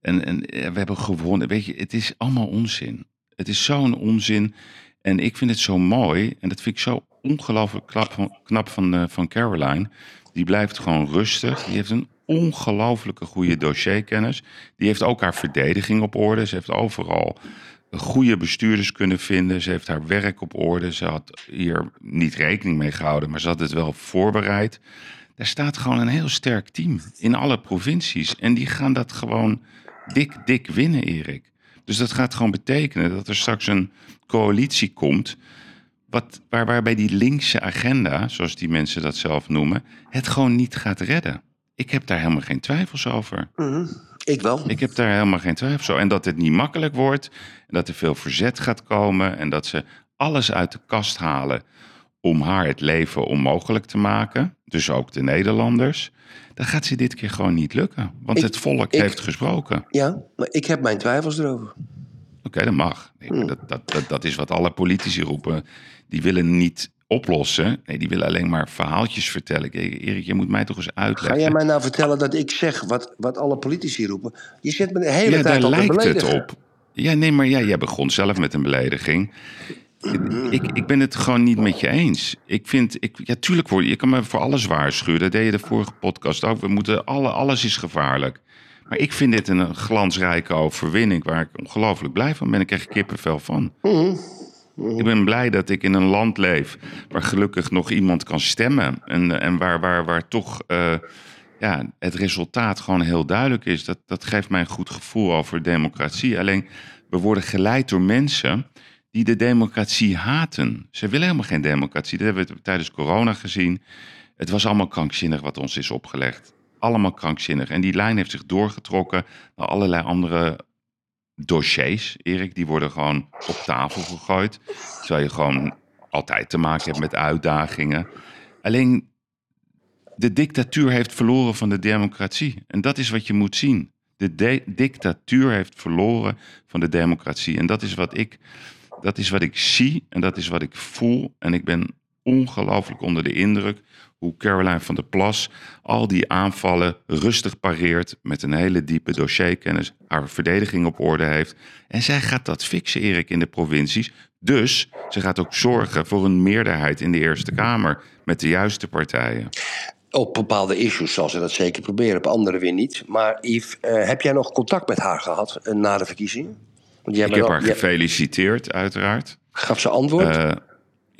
en, en we hebben gewonnen. Weet je, het is allemaal onzin. Het is zo'n onzin. En ik vind het zo mooi. En dat vind ik zo ongelooflijk knap van, knap van, eh, van Caroline. Die blijft gewoon rustig. Die heeft een ongelooflijke goede dossierkennis. Die heeft ook haar verdediging op orde. Ze heeft overal goede bestuurders kunnen vinden. Ze heeft haar werk op orde. Ze had hier niet rekening mee gehouden, maar ze had het wel voorbereid. Daar staat gewoon een heel sterk team in alle provincies. En die gaan dat gewoon dik, dik winnen, Erik. Dus dat gaat gewoon betekenen dat er straks een coalitie komt. Wat, waar, waarbij die linkse agenda, zoals die mensen dat zelf noemen, het gewoon niet gaat redden. Ik heb daar helemaal geen twijfels over. Mhm, Ik wel. Ik heb daar helemaal geen twijfel over. En dat het niet makkelijk wordt. En dat er veel verzet gaat komen. En dat ze alles uit de kast halen om haar het leven onmogelijk te maken. Dus ook de Nederlanders. Dan gaat ze dit keer gewoon niet lukken. Want Ik- het volk ik- heeft gesproken. Ja, maar ik heb mijn twijfels erover. Dat mag. Nee, maar dat, dat, dat, dat is wat alle politici roepen. Die willen niet oplossen. Nee, die willen alleen maar verhaaltjes vertellen. Erik, je moet mij toch eens Ga uitleggen. jij mij nou vertellen dat ik zeg wat, wat alle politici roepen? Je zit me de hele ja, tijd daar op lijkt het op. Ja, nee, maar ja, jij begon zelf met een belediging. Ik, ik ben het gewoon niet met je eens. Ik vind, ik, ja, tuurlijk, word, je kan me voor alles waarschuwen. Dat deed je de vorige podcast ook. We moeten, alle, alles is gevaarlijk. Maar ik vind dit een glansrijke overwinning waar ik ongelooflijk blij van ben. Ik krijg kippenvel van. Ik ben blij dat ik in een land leef waar gelukkig nog iemand kan stemmen. En, en waar, waar, waar toch eh, ja, het resultaat gewoon heel duidelijk is. Dat, dat geeft mij een goed gevoel over democratie. Alleen we worden geleid door mensen die de democratie haten. Ze willen helemaal geen democratie. Dat hebben we tijdens corona gezien. Het was allemaal krankzinnig wat ons is opgelegd. Allemaal krankzinnig. En die lijn heeft zich doorgetrokken naar allerlei andere dossiers, Erik. Die worden gewoon op tafel gegooid. Terwijl je gewoon altijd te maken hebt met uitdagingen. Alleen de dictatuur heeft verloren van de democratie. En dat is wat je moet zien. De de- dictatuur heeft verloren van de democratie. En dat is, wat ik, dat is wat ik zie en dat is wat ik voel. En ik ben ongelooflijk onder de indruk hoe Caroline van der Plas al die aanvallen rustig pareert met een hele diepe dossierkennis, haar verdediging op orde heeft. En zij gaat dat fixen, Erik, in de provincies. Dus ze gaat ook zorgen voor een meerderheid in de Eerste Kamer met de juiste partijen. Op bepaalde issues zal ze dat zeker proberen, op andere weer niet. Maar Yves, eh, heb jij nog contact met haar gehad eh, na de verkiezingen? Want jij Ik heb al- haar jij- gefeliciteerd, uiteraard. Gaf ze antwoord? Eh,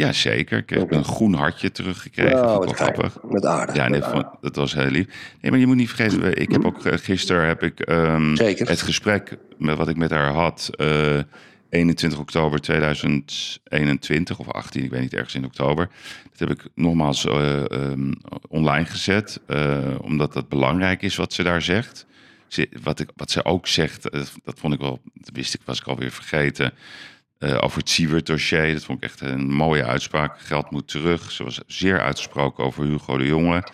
ja, zeker. Ik heb een groen hartje teruggekregen. Ik wat grappig. Wat aardig, Ja, nee, wat vond- dat was heel lief. Nee, maar je moet niet vergeten, ik heb ook eh, gisteren heb ik, ehm, het gesprek met wat ik met haar had. eh 21 oktober 2021 of 18, ik weet niet, ergens in oktober. Dat heb ik nogmaals eh, ehm, online gezet, eh, omdat dat belangrijk is wat ze daar zegt. Ze, wat, ik, wat ze ook zegt, eh, dat vond ik wel, dat wist ik, was ik alweer vergeten. Eh, over het Siewert-dossier, dat vond ik echt een mooie uitspraak. Geld moet terug. Ze was zeer uitgesproken over Hugo de Jonge.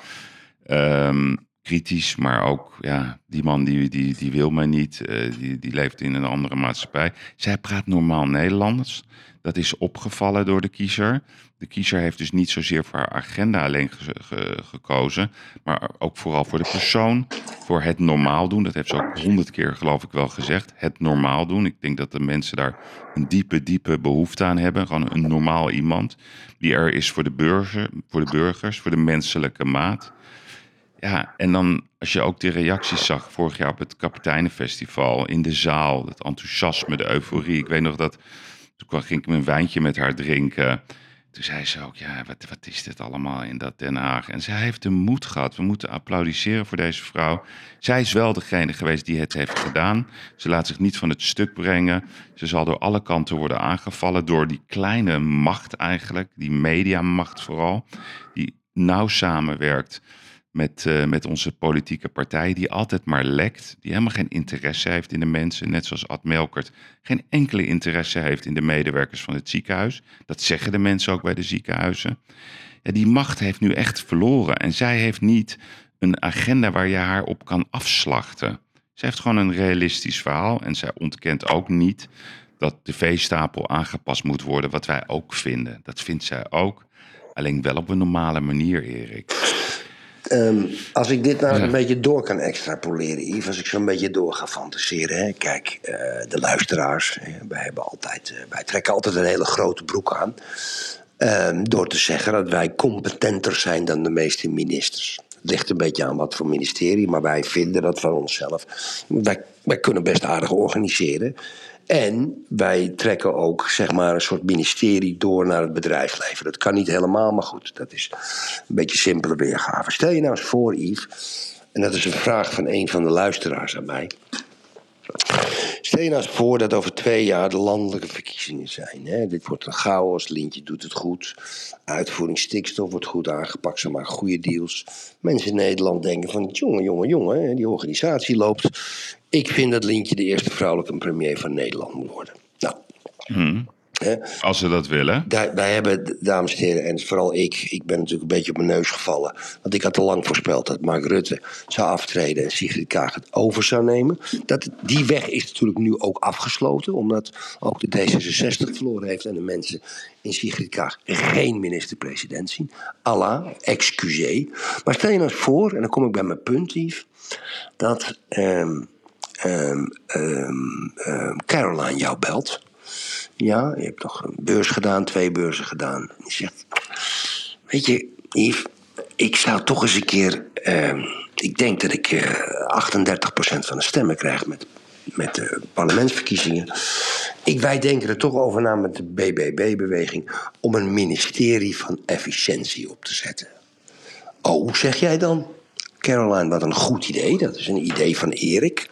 Ehm, kritisch, maar ook ja, die man die, die, die wil mij niet, eh, die, die leeft in een andere maatschappij. Zij praat normaal Nederlands. Dat is opgevallen door de kiezer. De kiezer heeft dus niet zozeer voor haar agenda alleen ge- ge- gekozen, maar ook vooral voor de persoon, voor het normaal doen. Dat heeft ze ook honderd keer, geloof ik, wel gezegd. Het normaal doen. Ik denk dat de mensen daar een diepe, diepe behoefte aan hebben. Gewoon een normaal iemand die er is voor de, burger, voor de burgers, voor de menselijke maat. Ja, en dan als je ook de reacties zag vorig jaar op het Kapiteinenfestival in de zaal, het enthousiasme, de euforie. Ik weet nog dat toen ging ik een wijntje met haar drinken. Toen zei ze ook, ja, wat, wat is dit allemaal in dat Den Haag? En zij heeft de moed gehad. We moeten applaudisseren voor deze vrouw. Zij is wel degene geweest die het heeft gedaan. Ze laat zich niet van het stuk brengen. Ze zal door alle kanten worden aangevallen door die kleine macht eigenlijk, die mediamacht vooral, die nauw samenwerkt met, eh, met onze politieke partij, die altijd maar lekt, die helemaal geen interesse heeft in de mensen, net zoals Ad Melkert geen enkele interesse heeft in de medewerkers van het ziekenhuis. Dat zeggen de mensen ook bij de ziekenhuizen. Ja, die macht heeft nu echt verloren en zij heeft niet een agenda waar je haar op kan afslachten. Ze heeft gewoon een realistisch verhaal en zij ontkent ook niet dat de veestapel aangepast moet worden, wat wij ook vinden. Dat vindt zij ook, alleen wel op een normale manier, Erik. Ehm, als ik dit nou Ja. een beetje door kan extrapoleren, Yves, als ik zo'n beetje door ga fantaseren. Hè. Kijk, eh, de luisteraars, hè, wij, hebben altijd, eh, wij trekken altijd een hele grote broek aan. ehm, door te zeggen dat wij competenter zijn dan de meeste ministers. Het ligt een beetje aan wat voor ministerie, maar wij vinden dat van onszelf. Wij, wij kunnen best aardig organiseren. En wij trekken ook zeg maar, een soort ministerie door naar het bedrijfsleven. Dat kan niet helemaal, maar goed, dat is een beetje simpele weergave. Stel je nou eens voor, Yves, en dat is een vraag van een van de luisteraars aan mij. Stel je nou eens voor dat over twee jaar de landelijke verkiezingen zijn. Hè? Dit wordt een chaos, Lintje doet het goed. Uitvoering stikstof wordt goed aangepakt, ze maken goede deals. Mensen in Nederland denken van, jongen, jongen, jongen, die organisatie loopt. Ik vind dat Lintje de eerste vrouwelijke premier van Nederland moet worden. Nou, Hm. Als ze dat willen. daar, wij hebben, dames en heren, en vooral ik, ik ben natuurlijk een beetje op mijn neus gevallen. Want ik had al lang voorspeld dat Mark Rutte zou aftreden en Sigrid Kaag het over zou nemen. Dat, die weg is natuurlijk nu ook afgesloten, omdat ook de D66 verloren heeft en de mensen in Sigrid Kaag geen minister-president zien. Allah, excusez. Maar stel je nou eens voor, en dan kom ik bij mijn punt, Yves, dat ehm, ehm, ehm, Caroline jou belt. Ja, je hebt nog een beurs gedaan, twee beurzen gedaan. Je zegt, weet je, Yves, ik zou toch eens een keer... ik denk dat ik eh 38% van de stemmen krijg met, met de parlementsverkiezingen. Ik, wij denken er toch over na met de BBB-beweging... om een ministerie van efficiëntie op te zetten. Oh, zeg jij dan? Caroline, wat een goed idee. Dat is een idee van Erik.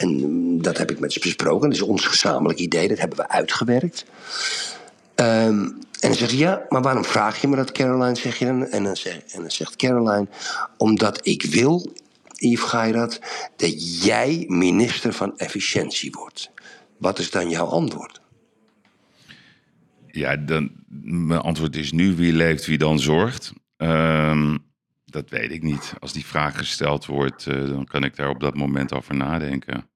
En mm, dat heb ik met ze besproken. Dat is ons gezamenlijk idee. Dat hebben we uitgewerkt. Ehm, en dan zegt ja, maar waarom vraag je me dat, Caroline? Zeg je dan. En dan, en dan zegt Caroline, omdat ik wil, Yves Geirat, dat jij minister van Efficiëntie wordt. Wat is dan jouw antwoord? Ja, dan, mijn antwoord is nu wie leeft, wie dan zorgt. Ehm, dat weet ik niet. Als die vraag gesteld wordt, eh, dan kan ik daar op dat moment over nadenken.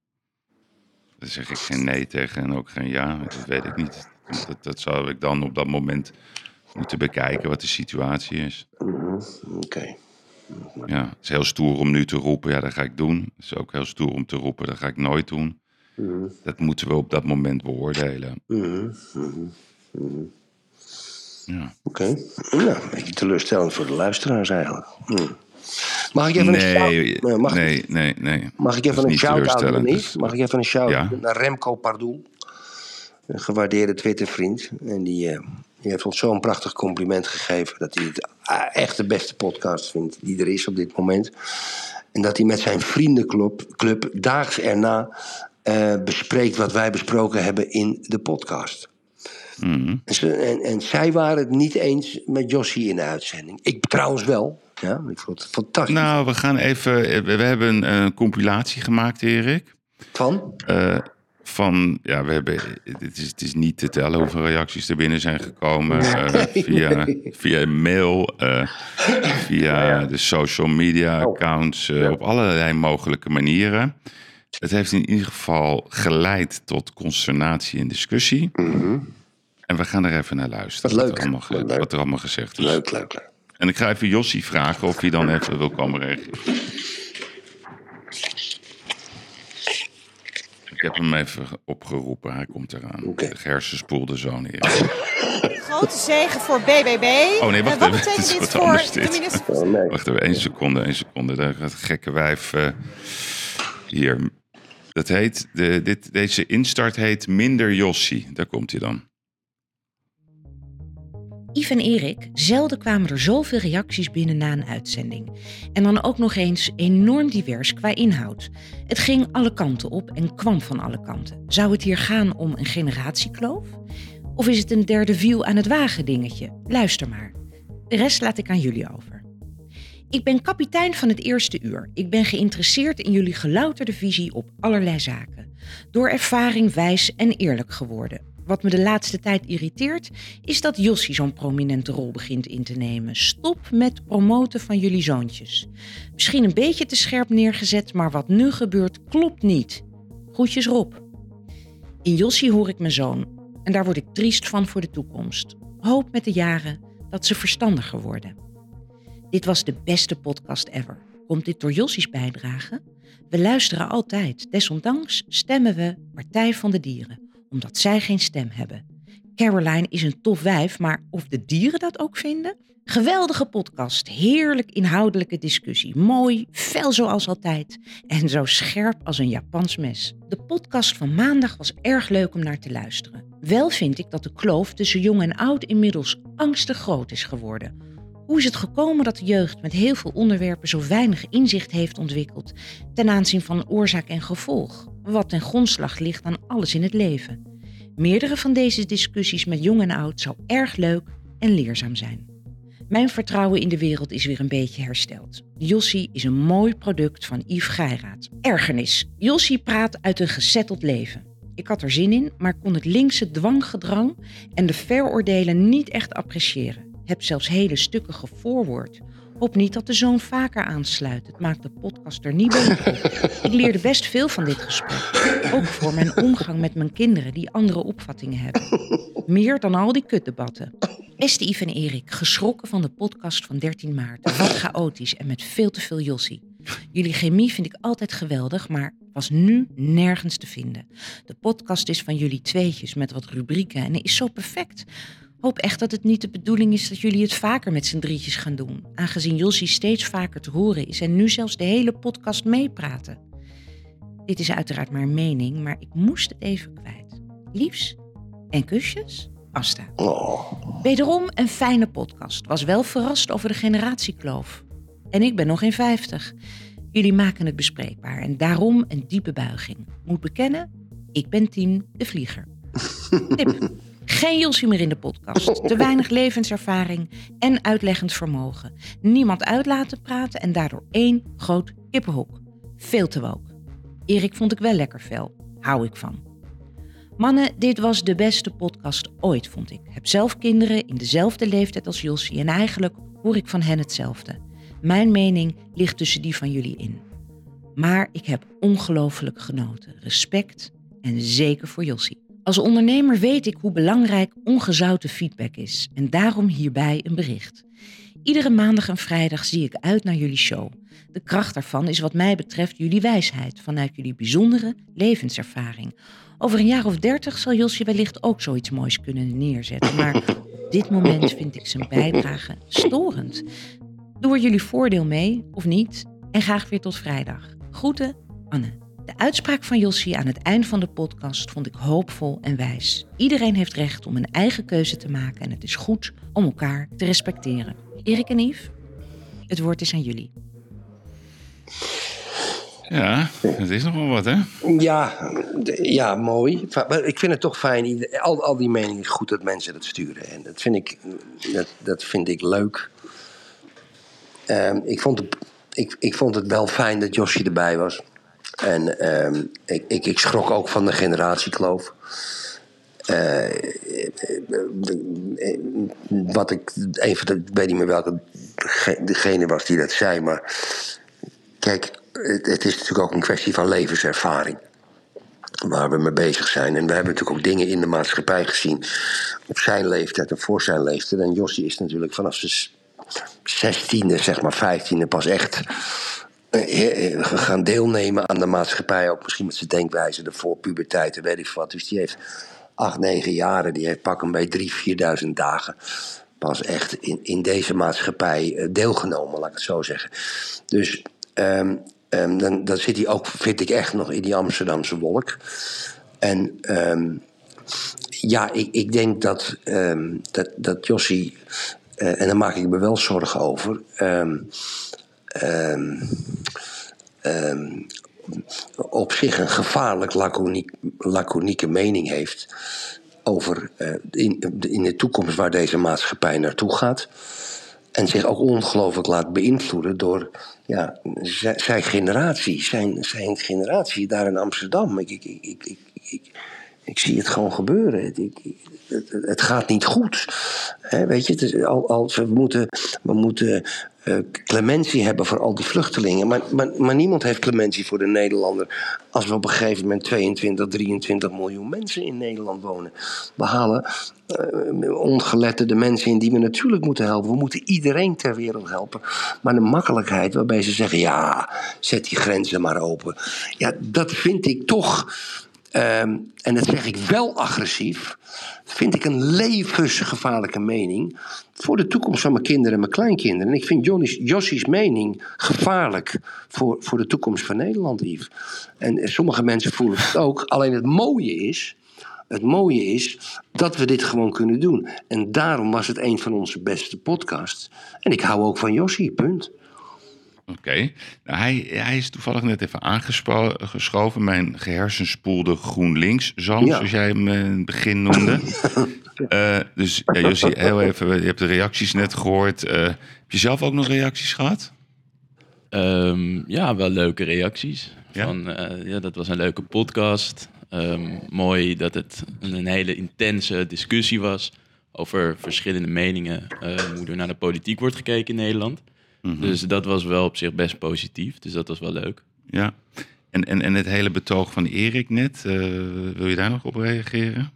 Dan zeg ik geen nee tegen en ook geen ja. Dat weet ik niet. Dat, dat zou ik dan op dat moment moeten bekijken wat de situatie is. Mhm, Oké. Ja, het is heel stoer om nu te roepen, ja, dat ga ik doen. Het is ook heel stoer om te roepen, dat ga ik nooit doen. Mhm. Dat moeten we op dat moment beoordelen. Mhm. Ja. Oké. Nou, een beetje teleurstellend voor de luisteraars eigenlijk. Mag ik even een Nee, shout- Nee, mag, nee, nee, nee. mag ik even een shout-out Mag ik even een Ja. doen naar Remco Pardoel? Een gewaardeerde Twitter-vriend. En die, eh, die heeft ons zo'n prachtig compliment gegeven... dat hij het ah, echt de beste podcast vindt die er is op dit moment. En dat hij met zijn vriendenclub club daags erna eh, bespreekt... wat wij besproken hebben in de podcast. Mhm. En, en zij waren het niet eens met Jossie in de uitzending. Ik trouwens wel. Ja, ik vond het fantastisch. Nou, we gaan even. We hebben een, compilatie gemaakt, Erik. Van? Eh, van, ja, we hebben, het is, het is niet te tellen hoeveel reacties er binnen zijn gekomen. eh, via, via mail, eh, via de social media accounts, eh, op allerlei mogelijke manieren. Het heeft in ieder geval geleid tot consternatie en discussie. En we gaan er even naar luisteren. Wat Wat, leuk, er, allemaal, leuk. wat er allemaal gezegd is. Leuk, leuk, leuk. En ik ga even Jossie vragen of hij dan even wil komen reageren. Ik heb hem even opgeroepen, hij komt eraan. De gehersenspoelde zoon hier. Grote zegen voor BBB. Oh nee, wacht En wat even. betekent Dit voor de minister? Wacht even, één seconde, één seconde. Daar gaat gekke wijf eh, hier. Dat heet, de, dit, deze instart heet Minder Jossie. Daar komt hij dan. Yves en Erik, zelden kwamen er zoveel reacties binnen na een uitzending. En dan ook nog eens enorm divers qua inhoud. Het ging alle kanten op en kwam van alle kanten. Zou het hier gaan om een generatiekloof? Of is het een derde wiel aan het wagen dingetje? Luister maar. De rest laat ik aan jullie over. Ik ben kapitein van het eerste uur. Ik ben geïnteresseerd in jullie gelouterde visie op allerlei zaken. Door ervaring wijs en eerlijk geworden. Wat me de laatste tijd irriteert, is dat Jossie zo'n prominente rol begint in te nemen. Stop met promoten van jullie zoontjes. Misschien een beetje te scherp neergezet, maar wat nu gebeurt klopt niet. Groetjes Rob. In Jossie hoor ik mijn zoon. En daar word ik triest van voor de toekomst. Hoop met de jaren dat ze verstandiger worden. Dit was de beste podcast ever. Komt dit door Jossie's bijdrage? We luisteren altijd. Desondanks stemmen we Partij van de Dieren, omdat zij geen stem hebben. Caroline is een tof wijf, maar of de dieren dat ook vinden? Geweldige podcast, heerlijk inhoudelijke discussie. Mooi, fel zoals altijd en zo scherp als een Japans mes. De podcast van maandag was erg leuk om naar te luisteren. Wel vind ik dat de kloof tussen jong en oud inmiddels angstig groot is geworden. Hoe is het gekomen dat de jeugd met heel veel onderwerpen zo weinig inzicht heeft ontwikkeld ten aanzien van oorzaak en gevolg, wat ten grondslag ligt aan alles in het leven? Meerdere van deze discussies met jong en oud zou erg leuk en leerzaam zijn. Mijn vertrouwen in de wereld is weer een beetje hersteld. Jossie is een mooi product van Yves Geiraat. Ergernis. Jossie praat uit een gezetteld leven. Ik had er zin in, maar kon het linkse dwanggedrang en de veroordelen niet echt appreciëren. Heb zelfs hele stukken gevoorwoord. Hoop niet dat de zoon vaker aansluit. Het maakt de podcast er niet beter. Ik leerde best veel van dit gesprek. Ook voor mijn omgang met mijn kinderen die andere opvattingen hebben. Meer dan al die kutdebatten. Beste Yves en Erik, geschrokken van de podcast van 13 maart. Wat chaotisch en met veel te veel Jossie. Jullie chemie vind ik altijd geweldig, maar was nu nergens te vinden. De podcast is van jullie tweetjes met wat rubrieken en is zo perfect. Hoop echt dat het niet de bedoeling is dat jullie het vaker met z'n drietjes gaan doen. Aangezien Jossie steeds vaker te horen is en nu zelfs de hele podcast meepraten. Dit is uiteraard maar een mening, maar ik moest het even kwijt. Liefs en kusjes, Asta. Wederom een fijne podcast. Was wel verrast over de generatiekloof. En ik ben nog geen 50. Jullie maken het bespreekbaar en daarom een diepe buiging. Moet bekennen, ik ben team de vlieger. Tip. Geen Jossie meer in de podcast. Te weinig levenservaring en uitleggend vermogen. Niemand uit laten praten en daardoor één groot kippenhok. Veel te woke. Erik vond ik wel lekker fel. Hou ik van. Mannen, dit was de beste podcast ooit, vond ik. Heb zelf kinderen in dezelfde leeftijd als Jossie en eigenlijk hoor ik van hen hetzelfde. Mijn mening ligt tussen die van jullie in. Maar ik heb ongelooflijk genoten. Respect en zeker voor Jossie. Als ondernemer weet ik hoe belangrijk ongezouten feedback is en daarom hierbij een bericht. Iedere maandag en vrijdag zie ik uit naar jullie show. De kracht daarvan is wat mij betreft jullie wijsheid vanuit jullie bijzondere levenservaring. Over een jaar of dertig zal Josje wellicht ook zoiets moois kunnen neerzetten, maar op dit moment vind ik zijn bijdrage storend. Doe er jullie voordeel mee, of niet, en graag weer tot vrijdag. Groeten, Anne. De uitspraak van Jossie aan het eind van de podcast vond ik hoopvol en wijs. Iedereen heeft recht om een eigen keuze te maken en het is goed om elkaar te respecteren. Erik en Yves, het woord is aan jullie. Ja, het is nogal wat, hè? Ja, ja, mooi. Maar ik vind het toch fijn. Al, al die meningen goed dat mensen dat sturen. En dat vind ik, dat, dat vind ik leuk. Ehm, ik, vond het, ik, ik vond het wel fijn dat Josje erbij was. En ehm, ik, ik, ik schrok ook van de generatiekloof. Eh, wat ik, even, ik weet niet meer welke degene was die dat zei, maar kijk, het, is natuurlijk ook een kwestie van levenservaring waar we mee bezig zijn. En we hebben natuurlijk ook dingen in de maatschappij gezien op zijn leeftijd en voor zijn leeftijd. En Jossie is natuurlijk vanaf zijn zestiende, zeg maar vijftiende, pas echt gaan deelnemen aan de maatschappij. Ook misschien met zijn denkwijze, de voorpuberteit en weet ik wat. Dus die heeft acht, negen jaren, die heeft pak hem bij drie, vierduizend dagen pas echt in, in deze maatschappij eh, deelgenomen, laat ik het zo zeggen. Dus um, um, dan, dan zit hij ook, vind ik echt nog in die Amsterdamse wolk. En um, ja, ik, ik denk dat, dat, dat en daar maak ik me wel zorgen over, op zich een gevaarlijk laconiek, laconieke mening heeft over uh, in, in de toekomst waar deze maatschappij naartoe gaat. En zich ook ongelooflijk laat beïnvloeden door ja, zijn generatie. Zijn, zijn generatie daar in Amsterdam. Ik, ik, ik, ik, ik, ik zie het gewoon gebeuren. Ik, het, gaat niet goed. weet je, het al, we moeten, we moeten uh, clementie hebben voor al die vluchtelingen. Maar, maar, maar, niemand heeft clementie voor de Nederlander. Als we op een gegeven moment 22, 23 miljoen mensen in Nederland wonen. We halen uh, ongeletterde mensen in die we natuurlijk moeten helpen. We moeten iedereen ter wereld helpen. Maar de makkelijkheid waarbij ze zeggen: ja, zet die grenzen maar open. Ja, dat vind ik toch Um, en dat zeg ik wel agressief, vind ik een levensgevaarlijke mening voor de toekomst van mijn kinderen en mijn kleinkinderen. En ik vind Jossie's mening gevaarlijk voor, voor de toekomst van Nederland, Yves. En sommige mensen voelen het ook. Alleen het mooie is, het mooie is dat we dit gewoon kunnen doen. En daarom was het een van onze beste podcasts. En ik hou ook van Jossie, punt. Oké. Nou, hij, hij is toevallig net even aangeschoven. Mijn gehersenspoelde GroenLinks zoon, zoals jij hem in het begin noemde. uh, dus ja, Josie, heel even, je hebt de reacties net gehoord. Uh, heb je zelf ook nog reacties gehad? Um, ja, wel leuke reacties. Ja? Van, uh, ja, dat was een leuke podcast. Um, mooi dat het een hele intense discussie was over verschillende meningen. hoe er naar de politiek wordt gekeken in Nederland. Mhm. Dus dat was wel op zich best positief. Dus dat was wel leuk. Ja. En, en, en het hele betoog van Erik net, uh, wil je daar nog op reageren?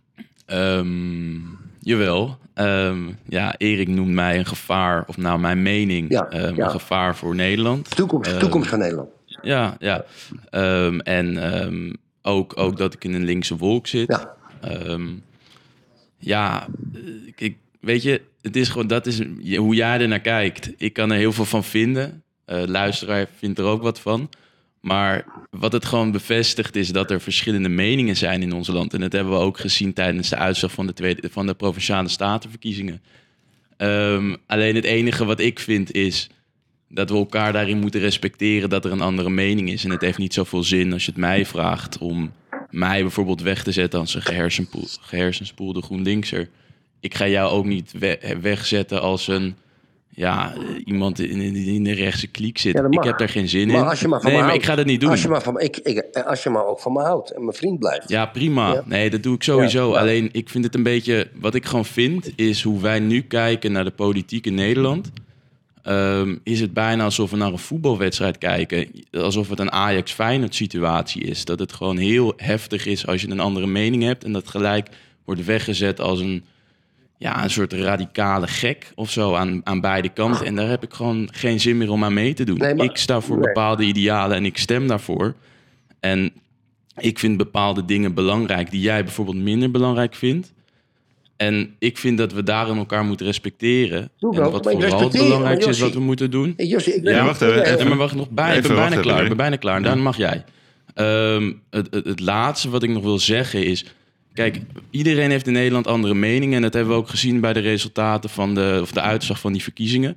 Um, jawel. Um, ja, Erik noemt mij een gevaar, of nou mijn mening, ja, um, ja. een gevaar voor Nederland. Toekomst, toekomst van Nederland. Ja, ja. en ook, ook dat ik in een linkse wolk zit. Ja, ja ik, weet je, het is gewoon, dat is hoe jij er naar kijkt. Ik kan er heel veel van vinden. Uh, luisteraar vindt er ook wat van. Maar wat het gewoon bevestigt is dat er verschillende meningen zijn in ons land. En dat hebben we ook gezien tijdens de uitslag van de, tweede, van de provinciale statenverkiezingen. Um, alleen het enige wat ik vind is dat we elkaar daarin moeten respecteren dat er een andere mening is. En het heeft niet zoveel zin als je het mij vraagt om mij bijvoorbeeld weg te zetten als een gehersenspoelde GroenLinkser ik ga jou ook niet wegzetten als een ja, iemand in, in, de rechtse kliek zit. ik heb daar geen zin maar in. Als je maar van nee, maar ik ga dat niet doen. Als je, maar van, ik, ik, als je maar ook van me houdt en mijn vriend blijft. Ja, prima. Nee, dat doe ik sowieso. Alleen, ik vind het een beetje... Wat ik gewoon vind, is hoe wij nu kijken naar de politiek in Nederland... Ehm, is het bijna alsof we naar een voetbalwedstrijd kijken. Alsof het een Ajax-Feyenoord situatie is. Dat het gewoon heel heftig is als je een andere mening hebt... en dat gelijk wordt weggezet als een ja, een soort radicale gek of zo aan, aan beide kanten. En daar heb ik gewoon geen zin meer om aan mee te doen. ik sta voor bepaalde idealen en ik stem daarvoor. En ik vind bepaalde dingen belangrijk die jij bijvoorbeeld minder belangrijk vindt. En ik vind dat we daarin elkaar moeten respecteren. en wat vooral het belangrijkste is wat we moeten doen. Hey, ik ja, wacht even. maar wacht nog bij. Ik ben bijna klaar. Ik ben bijna klaar. En dan mag jij. Um, het, het, het laatste wat ik nog wil zeggen is Kijk, iedereen heeft in Nederland andere meningen. En dat hebben we ook gezien bij de resultaten van de, of de uitslag van die verkiezingen.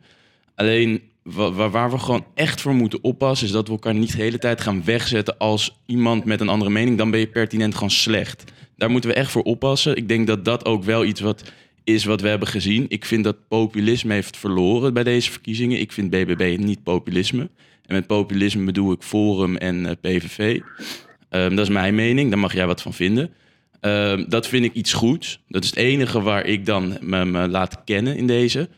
Alleen waar, waar we gewoon echt voor moeten oppassen, is dat we elkaar niet de hele tijd gaan wegzetten als iemand met een andere mening. Dan ben je pertinent gewoon slecht. Daar moeten we echt voor oppassen. Ik denk dat dat ook wel iets wat is wat we hebben gezien. Ik vind dat populisme heeft verloren bij deze verkiezingen. Ik vind BBB niet populisme. En met populisme bedoel ik Forum en eh, PVV. Ehm, dat is mijn mening, daar mag jij wat van vinden. Ehm, dat vind ik iets goeds. Dat is het enige waar ik dan me, laat kennen in deze.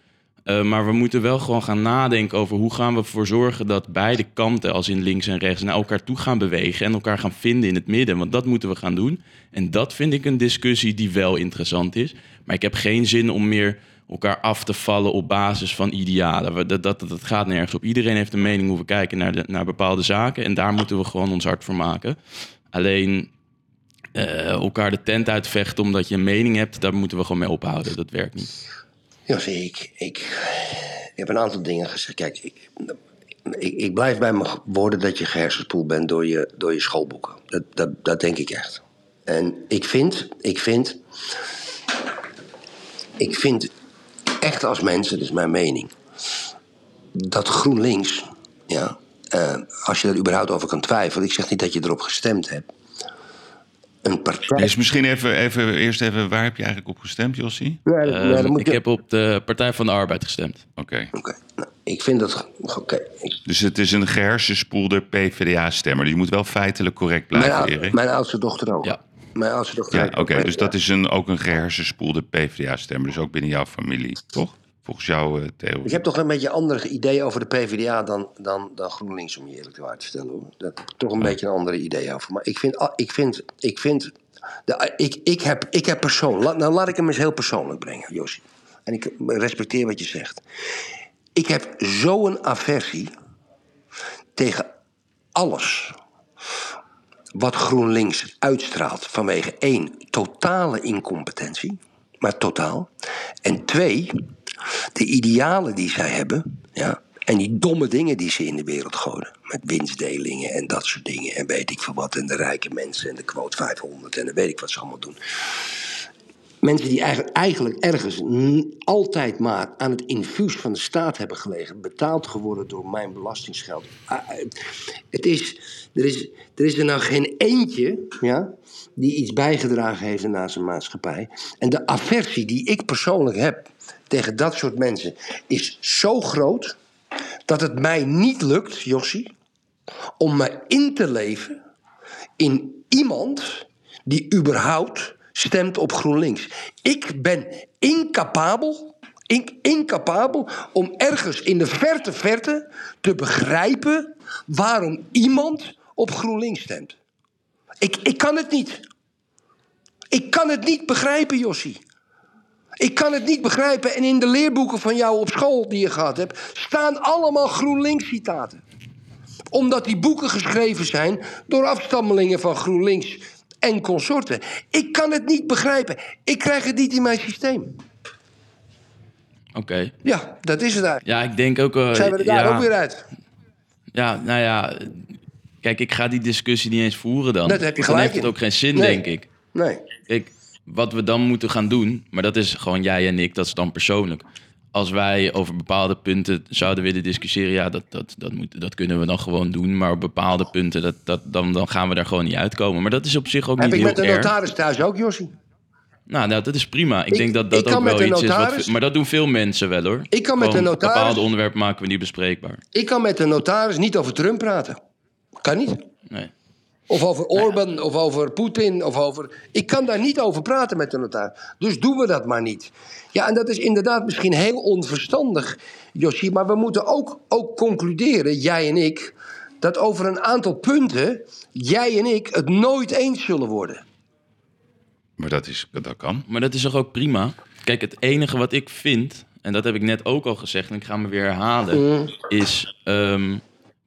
Uh, maar we moeten wel gewoon gaan nadenken over hoe gaan we ervoor zorgen dat beide kanten, als in links en rechts, naar elkaar toe gaan bewegen en elkaar gaan vinden in het midden. Want dat moeten we gaan doen. En dat vind ik een discussie die wel interessant is. Maar ik heb geen zin om meer elkaar af te vallen op basis van idealen. Dat, dat, dat gaat nergens op. Iedereen heeft een mening hoe we kijken naar, naar bepaalde zaken. En daar moeten we gewoon ons hart voor maken. Alleen uh, elkaar de tent uitvechten omdat je een mening hebt, daar moeten we gewoon mee ophouden. Dat werkt niet. Ja, zie ik, ik, ik heb een aantal dingen gezegd. Kijk, ik, ik, blijf bij mijn woorden dat je gehersenspoeld bent door je, door je schoolboeken. Dat, dat, dat denk ik echt. En ik vind, ik vind, ik vind echt als mensen, dat is mijn mening, dat GroenLinks, ja, uh, als je er überhaupt over kan twijfelen, ik zeg niet dat je erop gestemd hebt, een partij. Dus misschien even, even, eerst even, waar heb je eigenlijk op gestemd, Jossie? Ja, dat moet ik je- heb op de Partij van de Arbeid gestemd. Oké. Ik vind dat. Oké. Dus het is een gehersenspoelde PvdA-stemmer. Die moet wel feitelijk correct Mijn, blijven, Erik. mijn oudste dochter ook. Ja. Mijn oudste dochter Ja, ook. oké. dus dat is een, ook een gehersenspoelde PvdA-stemmer. Dus ook binnen jouw familie, toch? Volgens jouw eh, theorie. Ik heb toch een beetje een ander idee over de PvdA dan, dan, dan GroenLinks, om je eerlijk te waar te stellen. Hoor. Dat heb ik toch een beetje een andere idee over. Maar ik vind, ah, ik vind, ik vind, de, ik, ik, heb, ik heb persoon, la- nou laat ik hem eens heel persoonlijk brengen, Josie. En ik respecteer wat je zegt. Ik heb zo'n aversie tegen alles wat GroenLinks uitstraalt vanwege één, totale incompetentie, maar totaal. En twee, de idealen die zij hebben, ja, en die domme dingen die ze in de wereld gooien. Met winstdelingen en dat soort dingen. En weet ik veel wat. En de rijke mensen en de quote 500 en dan weet ik wat ze allemaal doen. Mensen die eigenlijk, ergens altijd maar aan het infuus van de staat hebben gelegen, betaald geworden door mijn belastingsgeld. Ah, eh, Het is, er, is, er is er nou geen eentje ja, die iets bijgedragen heeft aan zijn maatschappij. En de aversie die ik persoonlijk heb tegen dat soort mensen is zo groot dat het mij niet lukt, Jossie, om me in te leven in iemand die überhaupt stemt op GroenLinks. Ik ben incapabel, in- incapabel om ergens in de verte verte te begrijpen waarom iemand op GroenLinks stemt. Ik, ik kan het niet. Ik kan het niet begrijpen, Jossie. Ik kan het niet begrijpen. En in de leerboeken van jou op school die je gehad hebt, staan allemaal GroenLinks-citaten omdat die boeken geschreven zijn door afstammelingen van GroenLinks en consorten. Ik kan het niet begrijpen. Ik krijg het niet in mijn systeem. Oké. Ja, dat is het eigenlijk. Ja, ik denk ook... eh, Zijn we er daar ja, ook weer uit? Ja, nou ja... Kijk, ik ga die discussie niet eens voeren dan. Dat heb je dan gelijk heeft het ook geen zin, Nee. denk ik. Nee. Kijk, wat we dan moeten gaan doen, maar dat is gewoon jij en ik, dat is dan persoonlijk. Als wij over bepaalde punten zouden willen discussiëren, ja, dat, dat, dat, moet, dat kunnen we dan gewoon doen. Maar op bepaalde punten, dat, dat, dan, dan gaan we daar gewoon niet uitkomen. Maar dat is op zich ook Heb niet ik heel met de erg. notaris thuis ook, Jossie? Nou, nou, dat is prima. Ik, Ik- denk dat dat ik ook wel iets is wat... Maar dat doen veel mensen wel, hoor. Ik kan met Gewoon de notaris- Bepaalde onderwerpen maken we niet bespreekbaar. Ik kan met de notaris niet over Trump praten. Kan niet. Nee. Of over Orbán, of over Poetin, of over... Ik kan daar niet over praten met de notaris. Dus doen we dat maar niet. Ja, en dat is inderdaad misschien heel onverstandig, Josie. Maar we moeten ook, ook concluderen, jij en ik... dat over een aantal punten jij en ik het nooit eens zullen worden. Maar dat, is, dat kan. Maar dat is toch ook prima? Kijk, het enige wat ik vind, en dat heb ik net ook al gezegd, en ik ga me weer herhalen, Mm. is. ehm,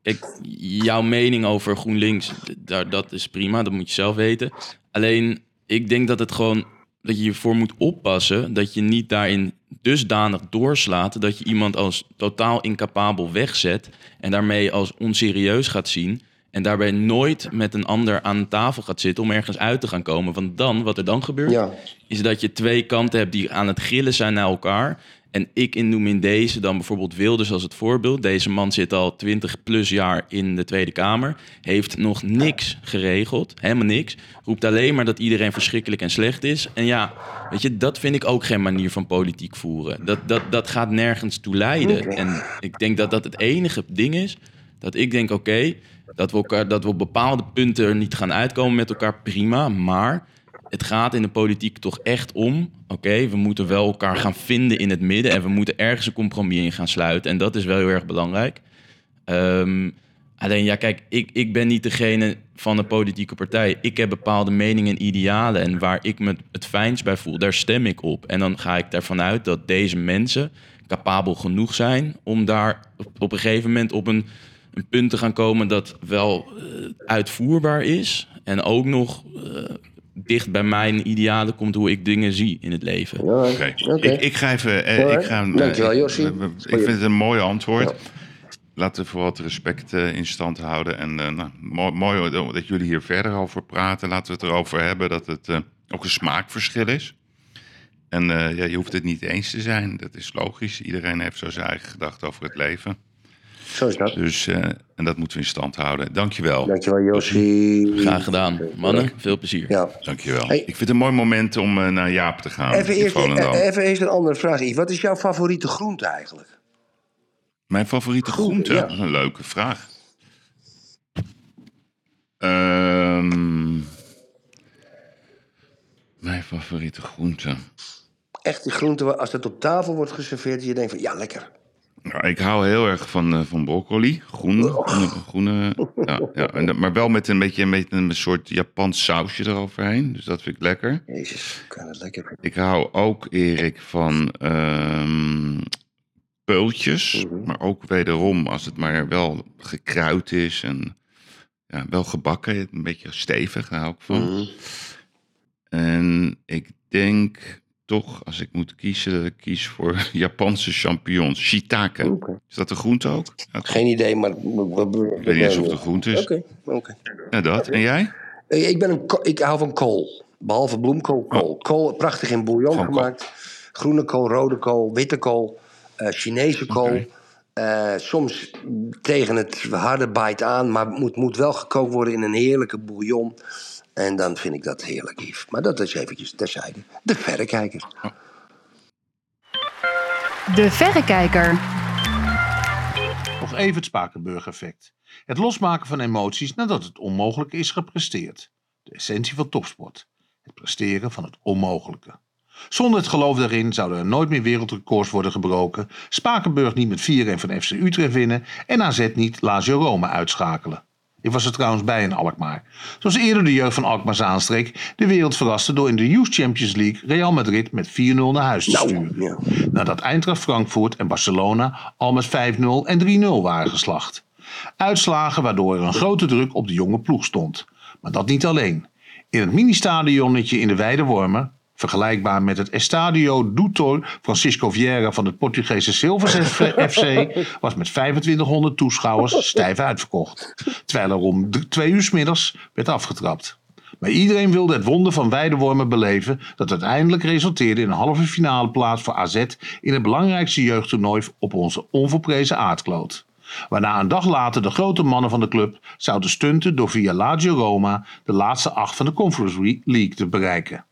kijk, jouw mening over GroenLinks, daar, dat is prima, dat moet je zelf weten. Alleen, ik denk dat het gewoon. dat je ervoor moet oppassen dat je niet daarin dusdanig doorslaat dat je iemand als totaal incapabel wegzet en daarmee als onserieus gaat zien. En daarbij nooit met een ander aan tafel gaat zitten om ergens uit te gaan komen. Want dan, wat er dan gebeurt, is dat je twee kanten hebt die aan het gillen zijn naar elkaar. En ik noem in deze dan bijvoorbeeld Wilders als het voorbeeld. Deze man zit al 20 plus jaar in de Tweede Kamer. Heeft nog niks geregeld. Helemaal niks. Roept alleen maar dat iedereen verschrikkelijk en slecht is. En ja, weet je, dat vind ik ook geen manier van politiek voeren. Dat, dat, dat gaat nergens toe leiden. En ik denk dat dat het enige ding is Dat ik denk, oké, dat, we elkaar- dat we op bepaalde punten er niet gaan uitkomen met elkaar, prima. Maar het gaat in de politiek toch echt om, oké, we moeten wel elkaar gaan vinden in het midden. En we moeten ergens een compromis in gaan sluiten. En dat is wel heel erg belangrijk. Ehm, alleen ja, kijk, ik, ik ben niet degene van een politieke partij. Ik heb bepaalde meningen en idealen. En waar ik me het fijnst bij voel, daar stem ik op. En dan ga ik ervan uit dat deze mensen capabel genoeg zijn om daar op, een gegeven moment op een, een punt te gaan komen dat wel eh, uitvoerbaar is. En ook nog eh, dicht bij mijn idealen komt hoe ik dingen zie in het leven. Oké. Ik, ik ga even... eh, Alright. ik ga, eh, Dankjewel, Ik vind het een mooi antwoord. Laten we voor wat respect eh, in stand houden. En eh, nou, mooi, mooi dat jullie hier verder over praten. Laten we het erover hebben dat het eh, ook een smaakverschil is. En eh, ja, je hoeft het niet eens te zijn. Dat is logisch. Iedereen heeft zo zijn eigen gedachten over het leven. Zo is dat. Dus, eh, en dat moeten we in stand houden. Dankjewel. Dankjewel, Jossie. Graag gedaan. Mannen, veel plezier. Ja. Dankjewel. Hey. Ik vind het een mooi moment om eh, naar Jaap te gaan. Even eerst, eh, even eerst een andere vraag, Yves. Wat is jouw favoriete groente eigenlijk? Mijn favoriete groente? ja. Dat is een leuke vraag. Ehm, mijn favoriete groente. Echt die groente, waar- als dat op tafel wordt geserveerd, je denkt van, ja, lekker. Nou, ik hou heel erg van, eh, van broccoli. Groene. groene, groene ja, ja, en maar wel met een beetje met een soort Japans sausje eroverheen. Dus dat vind ik lekker. Jezus, kan het lekker. Ik hou ook, Erik, van ehm, peultjes. Mhm. Maar ook wederom, als het maar wel gekruid is en ja, wel gebakken. Een beetje stevig, daar hou ik van. Mhm. En ik denk toch, als ik moet kiezen, dat ik kies voor Japanse champignons. Shiitake. Is dat een groente ook? Geen idee, maar... Ik weet niet eens of het een groente is. Oké, oké. Ja, dat. En jij? Eh, Ik, ben een, ik hou van kool. Behalve bloemkool, kool. Kool, prachtig in bouillon gemaakt. Groene kool, rode kool, witte kool, eh, Chinese kool. Eh, soms tegen het harde bite aan, maar moet, moet wel gekookt worden in een heerlijke bouillon. En dan vind ik dat heerlijk, Yves. Maar dat is eventjes terzijde. De verrekijker. De Verrekijker. Nog even het Spakenburg-effect. Het losmaken van emoties nadat het onmogelijke is gepresteerd. De essentie van topsport. Het presteren van het onmogelijke. Zonder het geloof daarin zouden er nooit meer wereldrecords worden gebroken, Spakenburg niet met 4-1 van FC Utrecht winnen en AZ niet Lazio Rome uitschakelen. Ik was er trouwens bij in Alkmaar. Zoals eerder de jeugd van Alkmaar Zaanstreek de wereld verraste door in de Youth Champions League Real Madrid met 4-0 naar huis te sturen. Nadat Eintracht Frankfurt en Barcelona al met 5-0 en 3-0 waren geslacht. Uitslagen waardoor er een grote druk op de jonge ploeg stond. Maar dat niet alleen. In het mini-stadionnetje in de Weidewormen, vergelijkbaar met het Estadio Doutor Francisco Vieira van het Portugese Silvers FC, was met 2500 toeschouwers stijf uitverkocht. Terwijl er om twee uur 's middags werd afgetrapt. Maar iedereen wilde het wonder van Weidewormen beleven dat uiteindelijk resulteerde in een halve finale plaats voor AZ in het belangrijkste jeugdtoernooi op onze onverprezen aardkloot. Waarna een dag later de grote mannen van de club zouden stunten door via Lazio Roma de laatste acht van de Conference League te bereiken.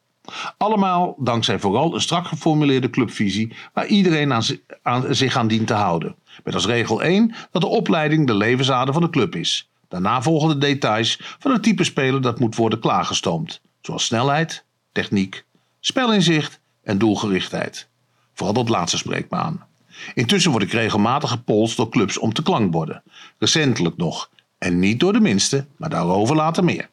Allemaal dankzij vooral een strak geformuleerde clubvisie waar iedereen aan, zi- aan- zich aan dient te houden. Met als regel 1 dat de opleiding de levensader van de club is. Daarna volgen de details van het type speler dat moet worden klaargestoomd. Zoals snelheid, techniek, spelinzicht en doelgerichtheid. Vooral dat laatste spreekt me aan. Intussen word ik regelmatig gepolst door clubs om te klankborden. Recentelijk nog. En niet door de minste, maar daarover later meer.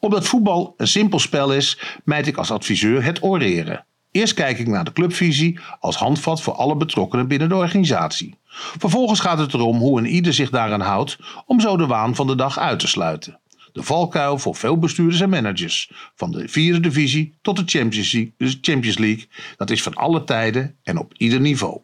Omdat voetbal een simpel spel is, mijt ik als adviseur het oreren. Eerst kijk ik naar de clubvisie als handvat voor alle betrokkenen binnen de organisatie. Vervolgens gaat het erom hoe een ieder zich daaraan houdt om zo de waan van de dag uit te sluiten. De valkuil voor veel bestuurders en managers. Van de vierde divisie tot de Champions League. Dat is van alle tijden en op ieder niveau.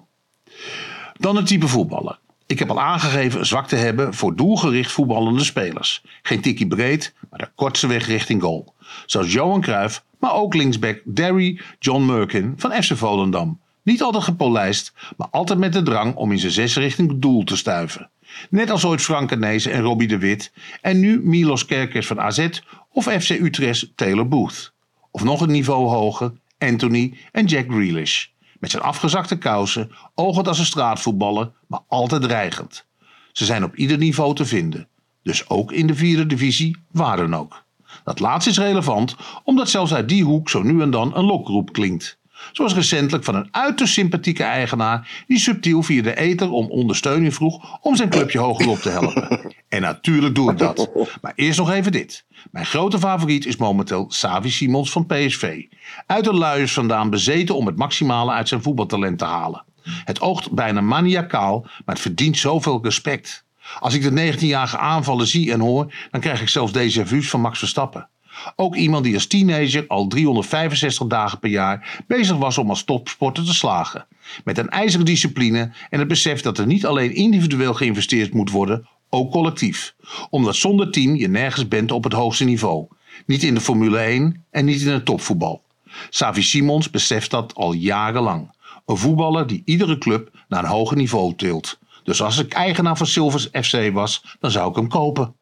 Dan het type voetballer. Ik heb al aangegeven zwak te hebben voor doelgericht voetballende spelers. Geen tikkie breed, maar de kortste weg richting goal. Zoals Johan Cruijff, maar ook linksback Derry John Merkin van FC Volendam. Niet altijd gepolijst, maar altijd met de drang om in zijn zes richting doel te stuiven. Net als ooit Frank Arnezen en Robbie de Wit. En nu Milos Kerkers van AZ of FC Utrecht Taylor Booth. Of nog een niveau hoger, Anthony en Jack Grealish. Met zijn afgezakte kousen, ogend als een straatvoetballer, maar altijd dreigend. Ze zijn op ieder niveau te vinden. Dus ook in de vierde divisie, waar dan ook. Dat laatste is relevant, omdat zelfs uit die hoek zo nu en dan een lokroep klinkt. Zoals recentelijk van een uiterst sympathieke eigenaar die subtiel via de ether om ondersteuning vroeg om zijn clubje hoger op te helpen. En natuurlijk doe ik dat. Maar eerst nog even dit. Mijn grote favoriet is momenteel Savi Simons van PSV. Uit de luiers vandaan bezeten om het maximale uit zijn voetbaltalent te halen. Het oogt bijna maniacaal, maar het verdient zoveel respect. Als ik de 19-jarige aanvallen zie en hoor, dan krijg ik zelfs déjà vu's van Max Verstappen. Ook iemand die als teenager al 365 dagen per jaar bezig was om als topsporter te slagen. Met een ijzeren discipline en het besef dat er niet alleen individueel geïnvesteerd moet worden, ook collectief. Omdat zonder team je nergens bent op het hoogste niveau. Niet in de Formule 1 en niet in het topvoetbal. Savi Simons beseft dat al jarenlang. Een voetballer die iedere club naar een hoger niveau tilt. Dus als ik eigenaar van Silvers FC was, dan zou ik hem kopen.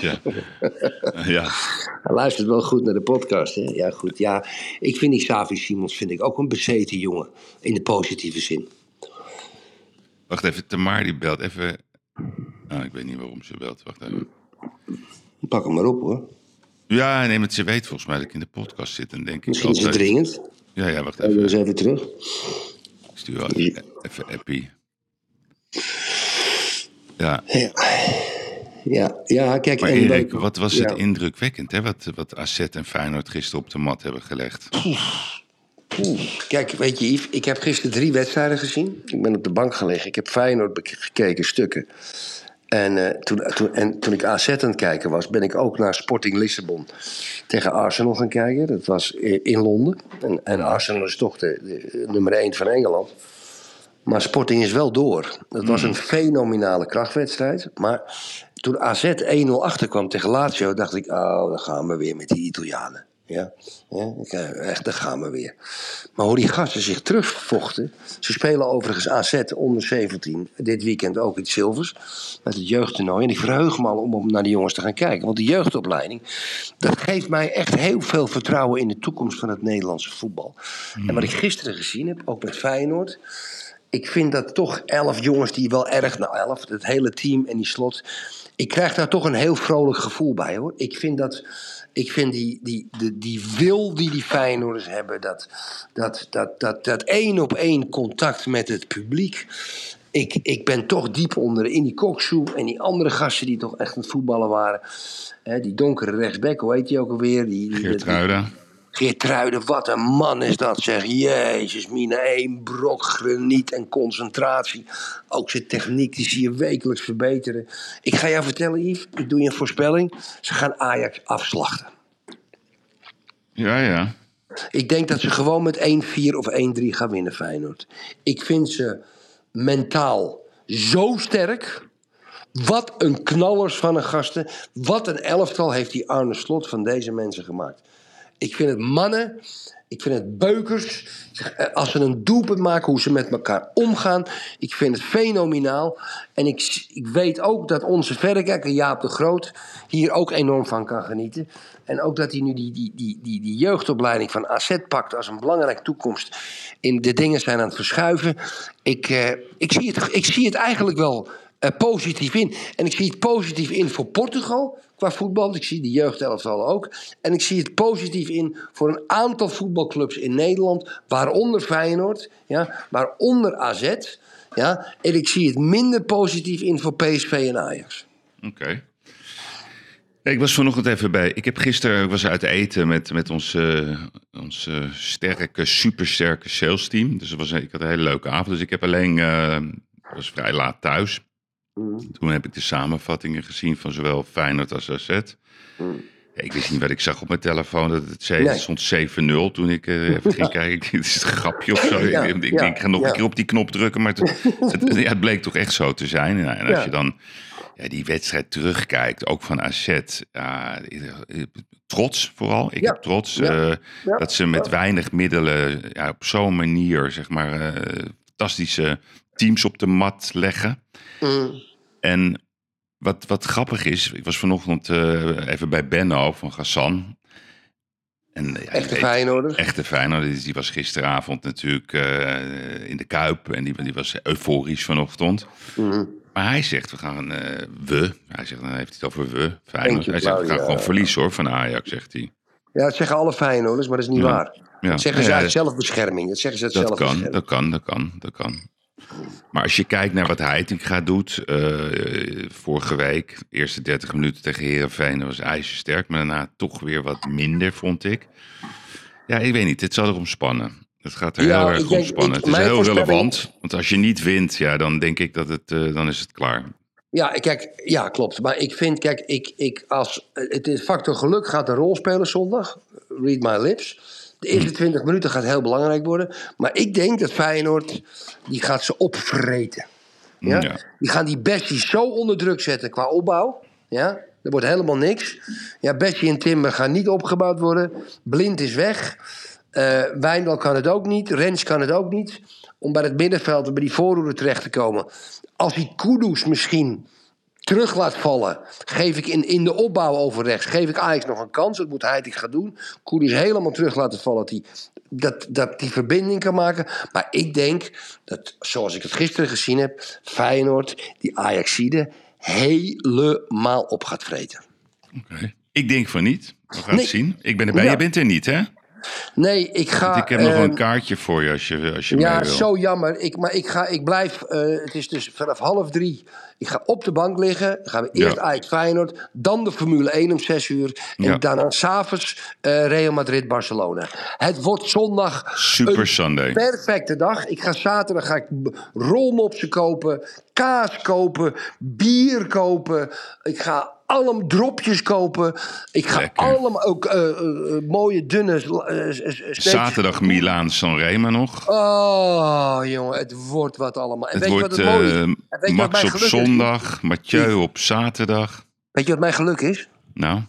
Ja. Ja. Hij luistert wel goed naar de podcast. Hè? Ja, goed. Ja, ik vind die Savi Simons vind ik ook een bezeten jongen. In de positieve zin. Wacht even, Tamar die belt. Even. Ah, ik weet niet waarom ze belt. Wacht even. Pak hem maar op hoor. Ja, nee, maar ze weet volgens mij dat ik in de podcast zit. En denk ik Misschien is het dringend. Ja, ja, wacht Even. even. eens even terug. Ik stuur wel even, even appie. Ja. Ja, ja, ja kijk. Maar en Erik, wat- was ja. het indrukwekkend, hè? Wat, wat AZ en Feyenoord gisteren op de mat hebben gelegd. Oeh, Kijk, weet je Yves, ik heb gisteren drie wedstrijden gezien. Ik ben op de bank gelegen. Ik heb Feyenoord gekeken, stukken. En, eh, toen, toen, en toen ik AZ aan het kijken was, ben ik ook naar Sporting Lissabon tegen Arsenal gaan kijken. Dat was in Londen. En, en Arsenal is toch de, de nummer 1 van Engeland. Maar Sporting is wel door. Het was een fenomenale krachtwedstrijd. Maar toen AZ 1-0 achterkwam tegen Lazio, dacht ik... oh, dan gaan we weer met die Italianen. Ja, ja eh, echt, daar gaan we weer. Maar hoe die gasten zich terugvochten... Ze spelen overigens AZ onder 17. Dit weekend ook iets zilvers. Met het jeugdtoernooi. En ik verheug me al om, om naar die jongens te gaan kijken. Want die jeugdopleiding... dat geeft mij echt heel veel vertrouwen... in de toekomst van het Nederlandse voetbal. En wat ik gisteren gezien heb, ook met Feyenoord... Ik vind dat toch elf jongens die wel erg... Nou, elf, het hele team en die slot... Ik krijg daar toch een heel vrolijk gevoel bij, hoor. Ik vind dat... Ik vind die, die, die, die wil die die Feyenoorders hebben... dat, dat, dat, dat, dat één op één contact met het publiek... Ik, ik ben toch diep onder in die Koksu en die andere gasten die toch echt aan het voetballen waren. Hè, die donkere rechtsback, hoe heet die ook alweer? Die, die, Geertruida. Geertruiden, wat een man is dat zeg. Jezus, mina, één brok graniet en concentratie. Ook zijn techniek, die zie je wekelijks verbeteren. Ik ga jou vertellen, Yves, ik doe je een voorspelling. Ze gaan Ajax afslachten. Ja, ja. Ik denk dat ze gewoon met 1-4 of 1-3 gaan winnen, Feyenoord. Ik vind ze mentaal zo sterk. Wat een knallers van een gasten. Wat een elftal heeft die Arne Slot van deze mensen gemaakt. Ik vind het mannen. Ik vind het beukers. Eh, Als ze een doelpunt maken, hoe ze met elkaar omgaan. Ik vind het fenomenaal. En ik, ik weet ook dat onze verrekijker Jaap de Groot hier ook enorm van kan genieten. En ook dat hij nu die, die, die, die, die jeugdopleiding van AZ pakt als een belangrijke toekomst. In de dingen zijn aan het verschuiven. Ik, eh, ik, zie, het, ik zie het eigenlijk wel eh, positief in. En ik zie het positief in voor Portugal qua voetbal. Ik zie de jeugdelftal ook. En ik zie het positief in voor een aantal voetbalclubs in Nederland. Waaronder Feyenoord, ja, waaronder AZ. Ja, en ik zie het minder positief in voor PSV en Ajax. Oké. Ik was vanochtend even bij. Ik heb gisteren was uit eten met, met ons, eh, sterke, supersterke sales team. Dus was, ik had een hele leuke avond. Dus ik heb alleen, eh, was vrij laat thuis. Toen heb ik de samenvattingen gezien van zowel Feyenoord als AZ. Ja, Ik wist niet wat ik zag op mijn telefoon. Dat het, zei, Nee. het stond 7-0 toen ik eh, even ging kijken. Dit is een grapje of zo. Ja, ik ik ja, denk, ik ga nog een keer op die knop drukken. Maar het, het, bleek toch echt zo te zijn. Ja, en als je dan ja, die wedstrijd terugkijkt, ook van AZ. Trots vooral. Ik heb trots eh, dat ze met weinig middelen ja, op zo'n manier zeg maar, eh, fantastische teams op de mat leggen. Mm. En wat, wat grappig is, ik was vanochtend eh, even bij Benno van Gassan. En, ja, Echte Feyenoorder. Echte Feyenoorder. Die, was gisteravond natuurlijk eh, in de Kuip. En die, die was euforisch vanochtend. Mhm. Maar hij zegt, we gaan... eh, we. Hij zegt, dan heeft hij het over we. Feyenoord. Hij zegt, we gaan gewoon verliezen hoor van Ajax, zegt hij. Ja, dat zeggen alle Feyenoorders, maar dat is niet Ja. waar. Ja. Dat zeggen ze uit zelfbescherming. Dat zeggen ze uit Dat kan, zelfbescherming. dat kan, dat kan, dat kan. Maar als je kijkt naar wat Heiting gaat doet, eh, vorige week, eerste 30 minuten tegen Herenveen, dat was ijzersterk, maar daarna toch weer wat minder, vond ik. Ja, ik weet niet, het zal erom spannen. Het gaat er Ja, heel erg om spannen. het is heel relevant, want als je niet wint, ja, dan denk ik dat het, eh, dan is het klaar. Ja, kijk, ja, klopt. Maar ik vind, kijk, ik, ik als, het is factor geluk gaat een rol spelen zondag. Read my lips. De eerste 20 minuten gaat heel belangrijk worden. Maar ik denk dat Feyenoord, die gaat ze opvreten. Ja? Ja. Die gaan die Bessie zo onder druk zetten qua opbouw. Ja? Er wordt helemaal niks. Ja, Bessie en Timber gaan niet opgebouwd worden. Blind is weg. Eh Wijndal kan het ook niet. Rens kan het ook niet. Om bij het middenveld en bij die voorhoede terecht te komen. Als die Kudus misschien terug laat vallen, geef ik in, in de opbouw over rechts, geef ik Ajax nog een kans. Dat moet Heiting gaan doen. Kudus helemaal terug laten vallen, dat die, dat, dat die verbinding kan maken. Maar ik denk dat, zoals ik het gisteren gezien heb, Feyenoord die Ajaxide helemaal op gaat vreten. Ik denk van niet. We gaan Nee. het zien. Ik ben erbij. Ja. Je bent er niet, hè? Nee, ik ga... Want ik heb nog ehm, een kaartje voor je als je, als je Ja, mee wil. zo jammer. Ik, maar ik, ga, ik blijf, eh, het is dus vanaf half drie. Ik ga op de bank liggen. Dan gaan we eerst Ja. Ajax Feyenoord. Dan de Formule 1 om 6 uur. En Ja. daarna s'avonds eh Real Madrid Barcelona. Het wordt zondag Super Sunday. perfecte dag. Ik ga zaterdag ga ik rolmopsen kopen. Kaas kopen. Bier kopen. Ik ga allemaal dropjes kopen. Ik ga allemaal ook eh, eh, eh, mooie dunne Zaterdag Milaan San Remo nog. Oh, jongen, het wordt wat allemaal. En Het weet je wordt wat het mooie is? je Max op geluk is? zondag, Mathieu op zaterdag. Weet je wat mijn geluk is? Nou,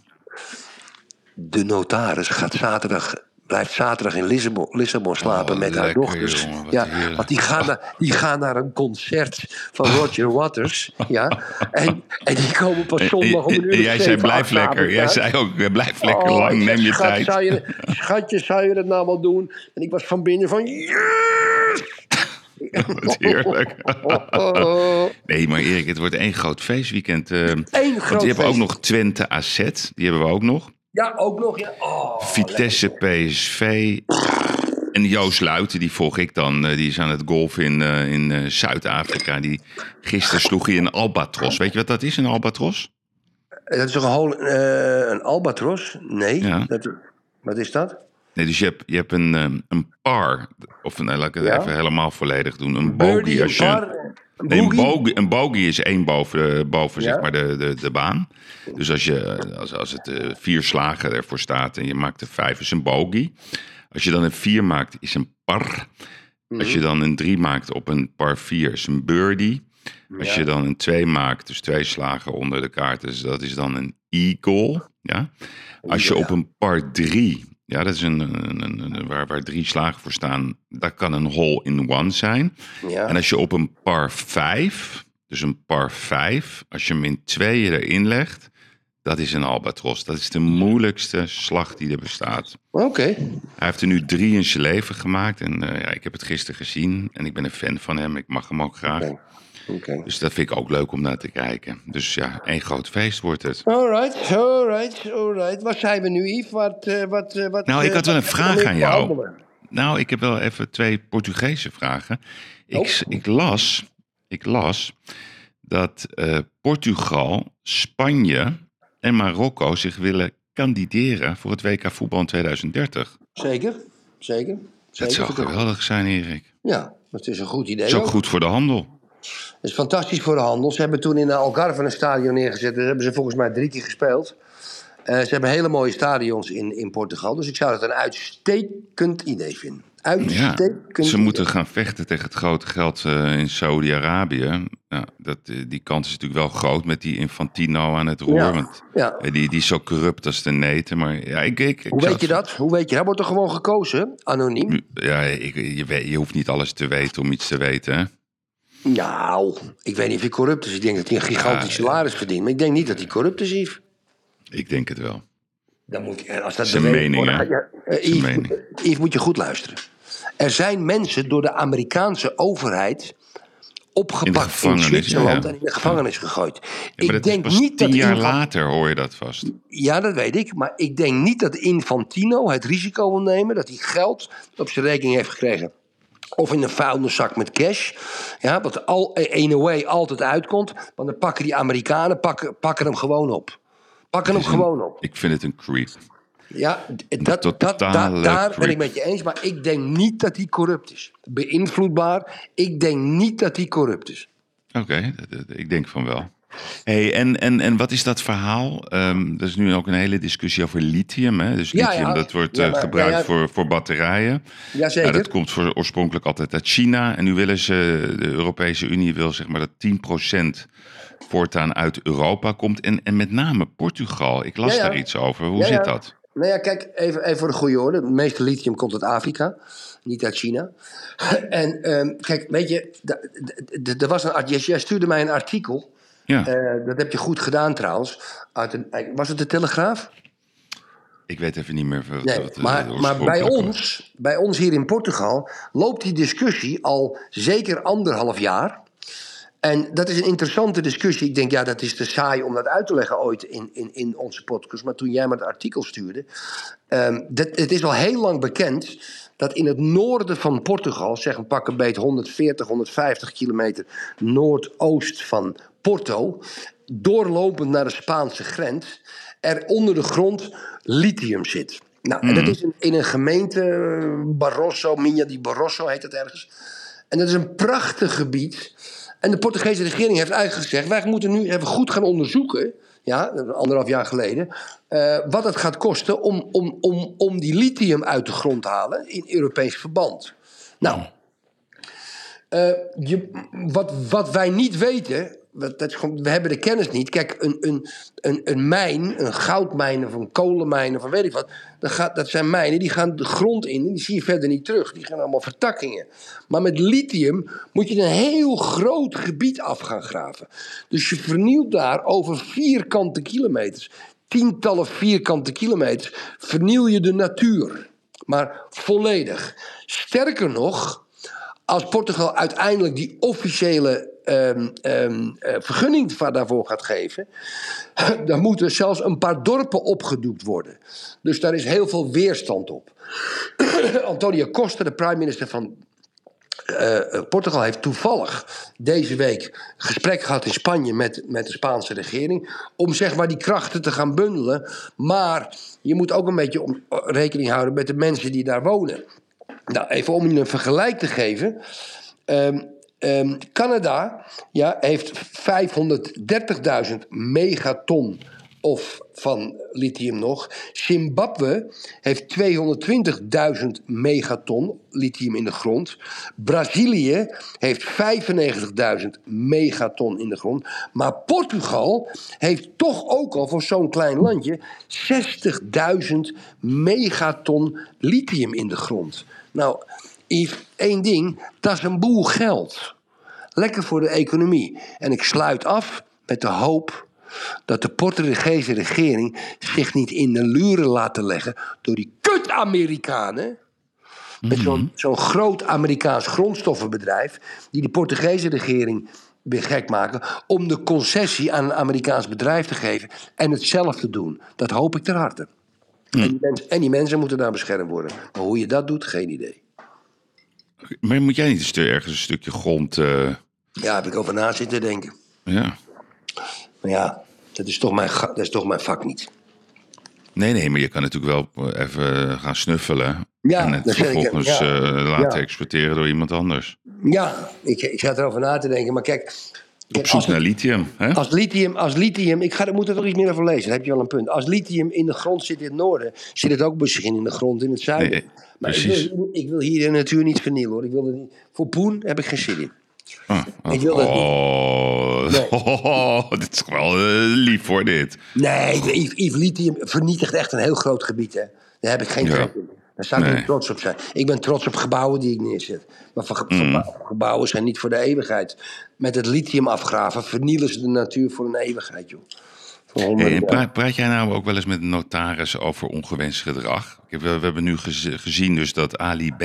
De notaris gaat zaterdag, blijft zaterdag in Lissabon, Lissabon slapen met haar Oh, dochters. jongen, ja, heerlijk. want die gaan, naar, die gaan naar een concert van Roger Waters. ja, en, en die komen pas zondag om een en- uur en jij zei blijf lekker. Jij zei ook blijf lekker Oh, lang, neem je schat, tijd. Zou je, schatje, zou je dat nou wel doen? En ik was van binnen van... Wat heerlijk. Nee, maar Erik, het wordt één groot feestweekend. eh, want groot die hebben ook feest. nog Twente AZ. Die hebben we ook nog. Ja, ook nog. Ja. Oh, Vitesse PSV. En Joost Luiten, die volg ik dan. eh, Die is aan het golfen in, eh, in eh, Zuid-Afrika. Die, gisteren sloeg hij een albatros. Weet je wat dat is, een albatros? Dat is toch een, hol- een albatros? Nee. Ja. Dat, wat is dat? Nee, dus je hebt, je hebt een, een par. Of nee, laat ik het Ja. even helemaal volledig doen. Een Birdie, bogey. een Als je, par, een nee, een, bogey? een bogey is één boven, eh, boven Ja. zeg maar de, de, de baan. Dus als, je, als, als het eh, vier slagen ervoor staat en je maakt er vijf, is een bogey. Als je dan een vier maakt, is een par. Als je dan een drie maakt op een par vier, is een birdie. Als Ja. je dan een twee maakt, dus twee slagen onder de kaart, dus dat is dan een eagle. Ja? Als je op een par drie, ja, dat is een, een, een- een- waar, waar drie slagen voor staan, dat kan een hole in one zijn. Ja. En als je op een par vijf, dus een par vijf, als je hem in tweeën erin legt, dat is een albatros. Dat is de moeilijkste slag die er bestaat. Oké. Hij heeft er nu drie in zijn leven gemaakt. En eh, ja, ik heb het gisteren gezien. En ik ben een fan van hem. Ik mag hem ook graag. Dus dat vind ik ook leuk om naar te kijken. Dus ja, één groot feest wordt het. Alright, alright, alright. Waar zijn we nu, Yves? Wat, eh, wat, eh, wat, Nou, ik eh, had wel een wat vraag aan jou. behandelen? Nou, ik heb wel even twee Portugese vragen. Ik, ik, las, ik las dat Portugal, Spanje en Marokko zich willen kandideren voor het WK voetbal in 2030. Zeker, zeker. Dat zeker. zou geweldig zijn, Erik. Ja, dat is een goed idee. Dat is ook ook. goed voor de handel. Dat is fantastisch voor de handel. Ze hebben toen in Algarve een stadion neergezet. Daar hebben ze volgens mij drie keer gespeeld. Eh, ze hebben hele mooie stadions in, in Portugal. Dus ik zou dat een uitstekend idee vinden. Ja, Uitstekend ze moeten gaan vechten tegen het grote geld eh, in Saudi-Arabië. Dat, eh, die kant is natuurlijk wel groot met die Infantino aan het roer. Ja, Want ja. die, die is zo corrupt als de neten. Maar ja, ik, ik, ik Hoe weet je dat? Hoe weet je? Hij wordt er gewoon gekozen, anoniem. Ja, ik, je, je hoeft niet alles te weten om iets te weten. Hè? Nou, ik weet niet of hij corrupt is. Ik denk dat hij een gigantisch Ja, salaris verdient. Maar ik denk niet dat hij corrupt is, Yves. Ik denk het wel. Dan moet je, als dat Zijn mening, hè? ja, eh, Zijn Yves, mening. Yves, moet je goed luisteren. Er zijn mensen door de Amerikaanse overheid opgepakt in, gevangenis, Zwitserland ja, en in de gevangenis gegooid. Ja, ik denk niet dat tien jaar later hoor je dat vast. Ja, dat weet ik. Maar ik denk niet dat Infantino het risico wil nemen dat hij geld op zijn rekening heeft gekregen. Of in een vuilniszak met cash. Ja, wat al, in a way altijd uitkomt. Want dan pakken die Amerikanen pakken, pakken hem gewoon op. Pakken hem een- gewoon op. Ik vind het een creep. Ja, dat, dat, daar ben ik met je eens. Maar ik denk niet dat hij corrupt is. Beïnvloedbaar. Ik denk niet dat hij corrupt is. Oké, ik denk van wel. Hey, en, en, en wat is dat verhaal? Ehm er is nu ook een hele discussie over lithium. Hè? Dus lithium ja. dat wordt Ja, eh, maar- gebruikt. Voor, voor batterijen. Jazeker. Nou, dat komt voor, oorspronkelijk altijd uit China. En nu willen ze, de Europese Unie wil zeg maar dat 10% voortaan uit Europa komt. En, en met name Portugal. Ik las daar iets over. Hoe zit dat? Nou ja, kijk, even, even voor de goede orde. Het meeste lithium komt uit Afrika, niet uit China. En ehm, kijk, weet je, er was een, jij stuurde mij een artikel. Ja. Eh, dat heb je goed gedaan trouwens. Uit een, was het de Telegraaf? Ik weet even niet meer wat, Nee, wat, eh, maar, maar bij ons, bij ons hier in Portugal, loopt die discussie al zeker anderhalf jaar. En dat is een interessante discussie. Ik denk, ja, dat is te saai om dat uit te leggen ooit in, in, in onze podcast. Maar toen jij me het artikel stuurde. ehm, dat, het is al heel lang bekend dat in het noorden van Portugal, zeg een pak een beet 140, 150 kilometer noordoost van Porto, doorlopend naar de Spaanse grens, er onder de grond lithium zit. Nou, en dat Mhm. is in, in een gemeente, Barroso, Minha di Barroso heet het ergens. En dat is een prachtig gebied. En de Portugese regering heeft eigenlijk gezegd: wij moeten nu even goed gaan onderzoeken. Ja, anderhalf jaar geleden. eh, wat het gaat kosten om, om, om, om die lithium uit de grond te halen in Europees verband. Nou, eh, je, wat, wat wij niet weten, dat we hebben de kennis niet. Kijk, een, een, een, een mijn, een goudmijn of een kolenmijn of een weet ik wat, dat, gaat, dat zijn mijnen die gaan de grond in en die zie je verder niet terug. Die gaan allemaal vertakkingen. Maar met lithium moet je een heel groot gebied af gaan graven. Dus je vernieuwt daar over vierkante kilometers, tientallen vierkante kilometers, vernieuw je de natuur. Maar volledig. Sterker nog, als Portugal uiteindelijk die officiële ehm, eh, vergunning daarvoor gaat geven, dan moeten zelfs een paar dorpen opgedoekt worden. Dus daar is heel veel weerstand op. Antonio Costa, de prime minister van eh, eh, Portugal, heeft toevallig deze week gesprek gehad in Spanje met, met de Spaanse regering. Om zeg maar die krachten te gaan bundelen. Maar je moet ook een beetje rekening houden met de mensen die daar wonen. Nou, even om je een vergelijk te geven. Ehm, ehm, Canada ja, heeft 530.000 megaton of van lithium nog. Zimbabwe heeft 220.000 megaton lithium in de grond. Brazilië heeft 95.000 megaton in de grond. Maar Portugal heeft toch ook al voor zo'n klein landje 60.000 megaton lithium in de grond. Nou, één ding, dat is een boel geld. Lekker voor de economie. En ik sluit af met de hoop dat de Portugese regering zich niet in de luren laten leggen door die kut-Amerikanen. Met zo'n zo'n groot Amerikaans grondstoffenbedrijf. die de Portugese regering weer gek maken. om de concessie aan een Amerikaans bedrijf te geven. en het zelf te doen. Dat hoop ik ter harte. En, die mensen, en die mensen moeten daar beschermd worden. Maar hoe je dat doet, geen idee. Maar moet jij niet ergens een stukje grond... eh, Ja, heb ik over na zitten denken. ja. Maar ja, dat is toch mijn, dat is toch mijn vak niet. Nee, nee, maar je kan natuurlijk wel eh, even gaan snuffelen. Ja, en het ik, vervolgens ja. eh, laten Ja. exporteren door iemand anders. Ja, ik, ik zat erover na te denken. Maar kijk, Op zoek naar lithium. Hè? Als lithium, als lithium ik ga, moet er toch iets meer over lezen, daar heb je wel een punt. Als lithium in de grond zit in het noorden, zit het ook misschien in de grond in het zuiden. Nee, maar ik precies. wil, ik wil hier de natuur niet vernielen hoor. Ik wil er niet, voor poen heb ik geen zin in. Ah, Ik wil dat niet. oh, dit is wel eh, lief voor dit. Nee, Yves, Yves, lithium vernietigt echt een heel groot gebied. Hè. Daar heb ik geen Ja. in. Daar zou ik Nee. niet trots op zijn. Ik ben trots op gebouwen die ik neerzet. Maar van Mm. gebouwen zijn niet voor de eeuwigheid. Met het lithium afgraven vernielen ze de natuur voor een eeuwigheid, joh. Hey, en praat, praat jij nou ook wel eens met een notaris over ongewenst gedrag? We, we hebben nu gez- gezien dus dat Ali B.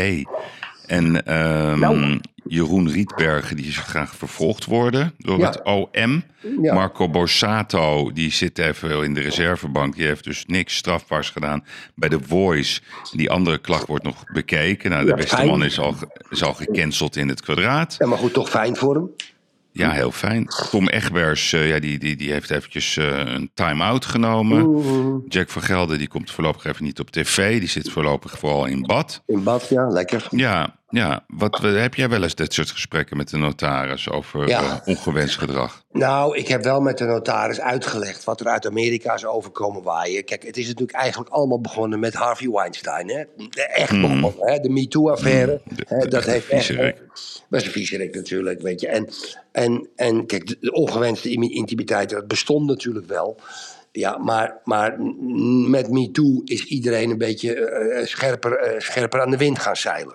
en ehm, Nou. Jeroen Rietbergen... die graag vervolgd worden door Ja. het OM. Ja. Marco Borsato, die zit even in de reservebank. Die heeft dus niks strafbaars gedaan bij The Voice. Die andere klacht wordt nog bekeken. Nou, de Ja, beste fijn. man is al, is al gecanceld in het kwadraat. Ja, maar goed, toch fijn voor hem. Ja, heel fijn. Tom Egbers, eh, ja, die, die, die heeft eventjes eh, een time-out genomen. Jack van Gelder, die komt voorlopig even niet op tv. Die zit voorlopig vooral in bad. In bad, ja, lekker. Ja, ja. Wat, heb jij wel eens dit soort gesprekken met de notaris over Ja. eh, ongewenst gedrag? Nou, ik heb wel met de notaris uitgelegd wat er uit Amerika is overkomen waaien. Kijk, het is natuurlijk eigenlijk allemaal begonnen met Harvey Weinstein. Hè? Echt Hmm. begonnen, hè? de MeToo-affaire. hè, dat heeft echt... Dat is een viezerik natuurlijk, weet je. En, en, en kijk, de, de ongewenste imi- intimiteit, dat bestond natuurlijk wel. Ja, maar, maar met MeToo is iedereen een beetje eh, scherper, eh, scherper aan de wind gaan zeilen.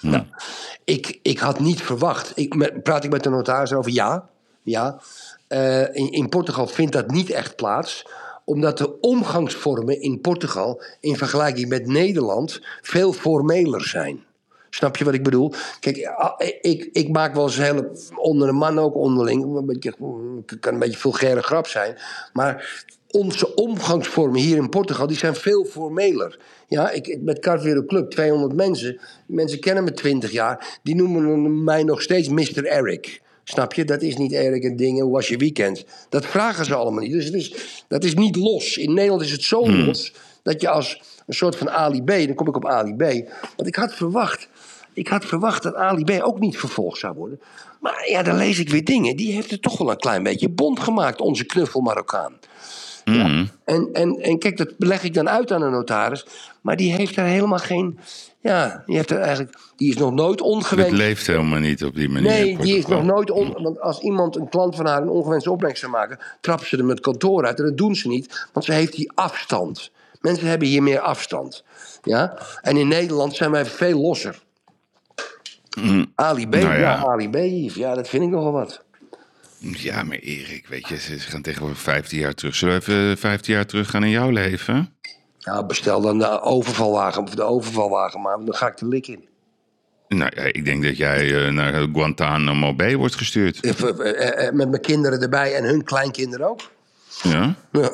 Nou, ik, ik had niet verwacht. Ik, praat ik met de notaris over? Ja. ja. Eh, in, in Portugal vindt dat niet echt plaats omdat de omgangsvormen in Portugal in vergelijking met Nederland veel formeler zijn. Snap je wat ik bedoel? Kijk, ik, ik maak wel eens hele, onder een man ook onderling. Een beetje, het kan een beetje vulgaire grap zijn. Maar onze omgangsvormen hier in Portugal die zijn veel formeler. Ja, ik, met Carvero Club, 200 mensen. Mensen kennen me 20 jaar. Die noemen mij nog steeds Mr. Eric. Snap je? Dat is niet Eric en dingen. Hoe was je weekend? Dat vragen ze allemaal niet. Dus het is, dat is niet los. In Nederland is het zo los dat je als een soort van Ali B. Dan kom ik op Ali B. Want ik had verwacht. Ik had verwacht dat Ali B ook niet vervolgd zou worden. Maar ja, dan lees ik weer dingen. Die heeft het toch wel een klein beetje bond gemaakt, onze knuffel Marokkaan. Mhm. En, en, en kijk, dat leg ik dan uit aan een notaris. Maar die heeft daar helemaal geen. Ja, die, heeft er eigenlijk, die is nog nooit Het ongewenst. leeft helemaal niet op die manier. Nee, die is nog nooit. On, want als iemand, een klant van haar, een ongewenste opbrengst zou maken. trappen ze hem het kantoor uit. En dat doen ze niet, want ze heeft die afstand. Mensen hebben hier meer afstand. Ja? En in Nederland zijn wij veel losser. Mm. Ali B, Nou ja. ja. Ali B, ja, dat vind ik nogal wat. Ja, maar Erik, weet je, ze gaan tegenwoordig 15 jaar terug. Zullen we even 15 jaar terug gaan in jouw leven? Ja, bestel dan de overvalwagen, of de overvalwagen maar, dan ga ik de lik in. Nou ja, ik denk dat jij eh, naar Guantanamo Bay wordt gestuurd. Eh, eh, eh, Met mijn kinderen erbij en hun kleinkinderen ook. Ja? Ja.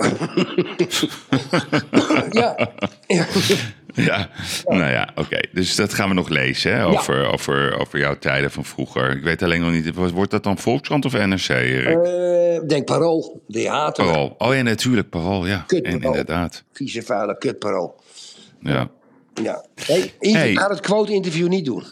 ja. Ja, nou ja, oké. Dus dat gaan we nog lezen, hè? Over, over, over jouw tijden van vroeger. Ik weet alleen nog niet, wordt dat dan Volkskrant of NRC, Erik? Eh, denk Parool, haat. Parool. Oh ja, natuurlijk, Parool, ja. Kut, En, Parool. inderdaad, Vieze vuile kut Parool. ja. Ja. Hey, ga het quote-interview niet doen.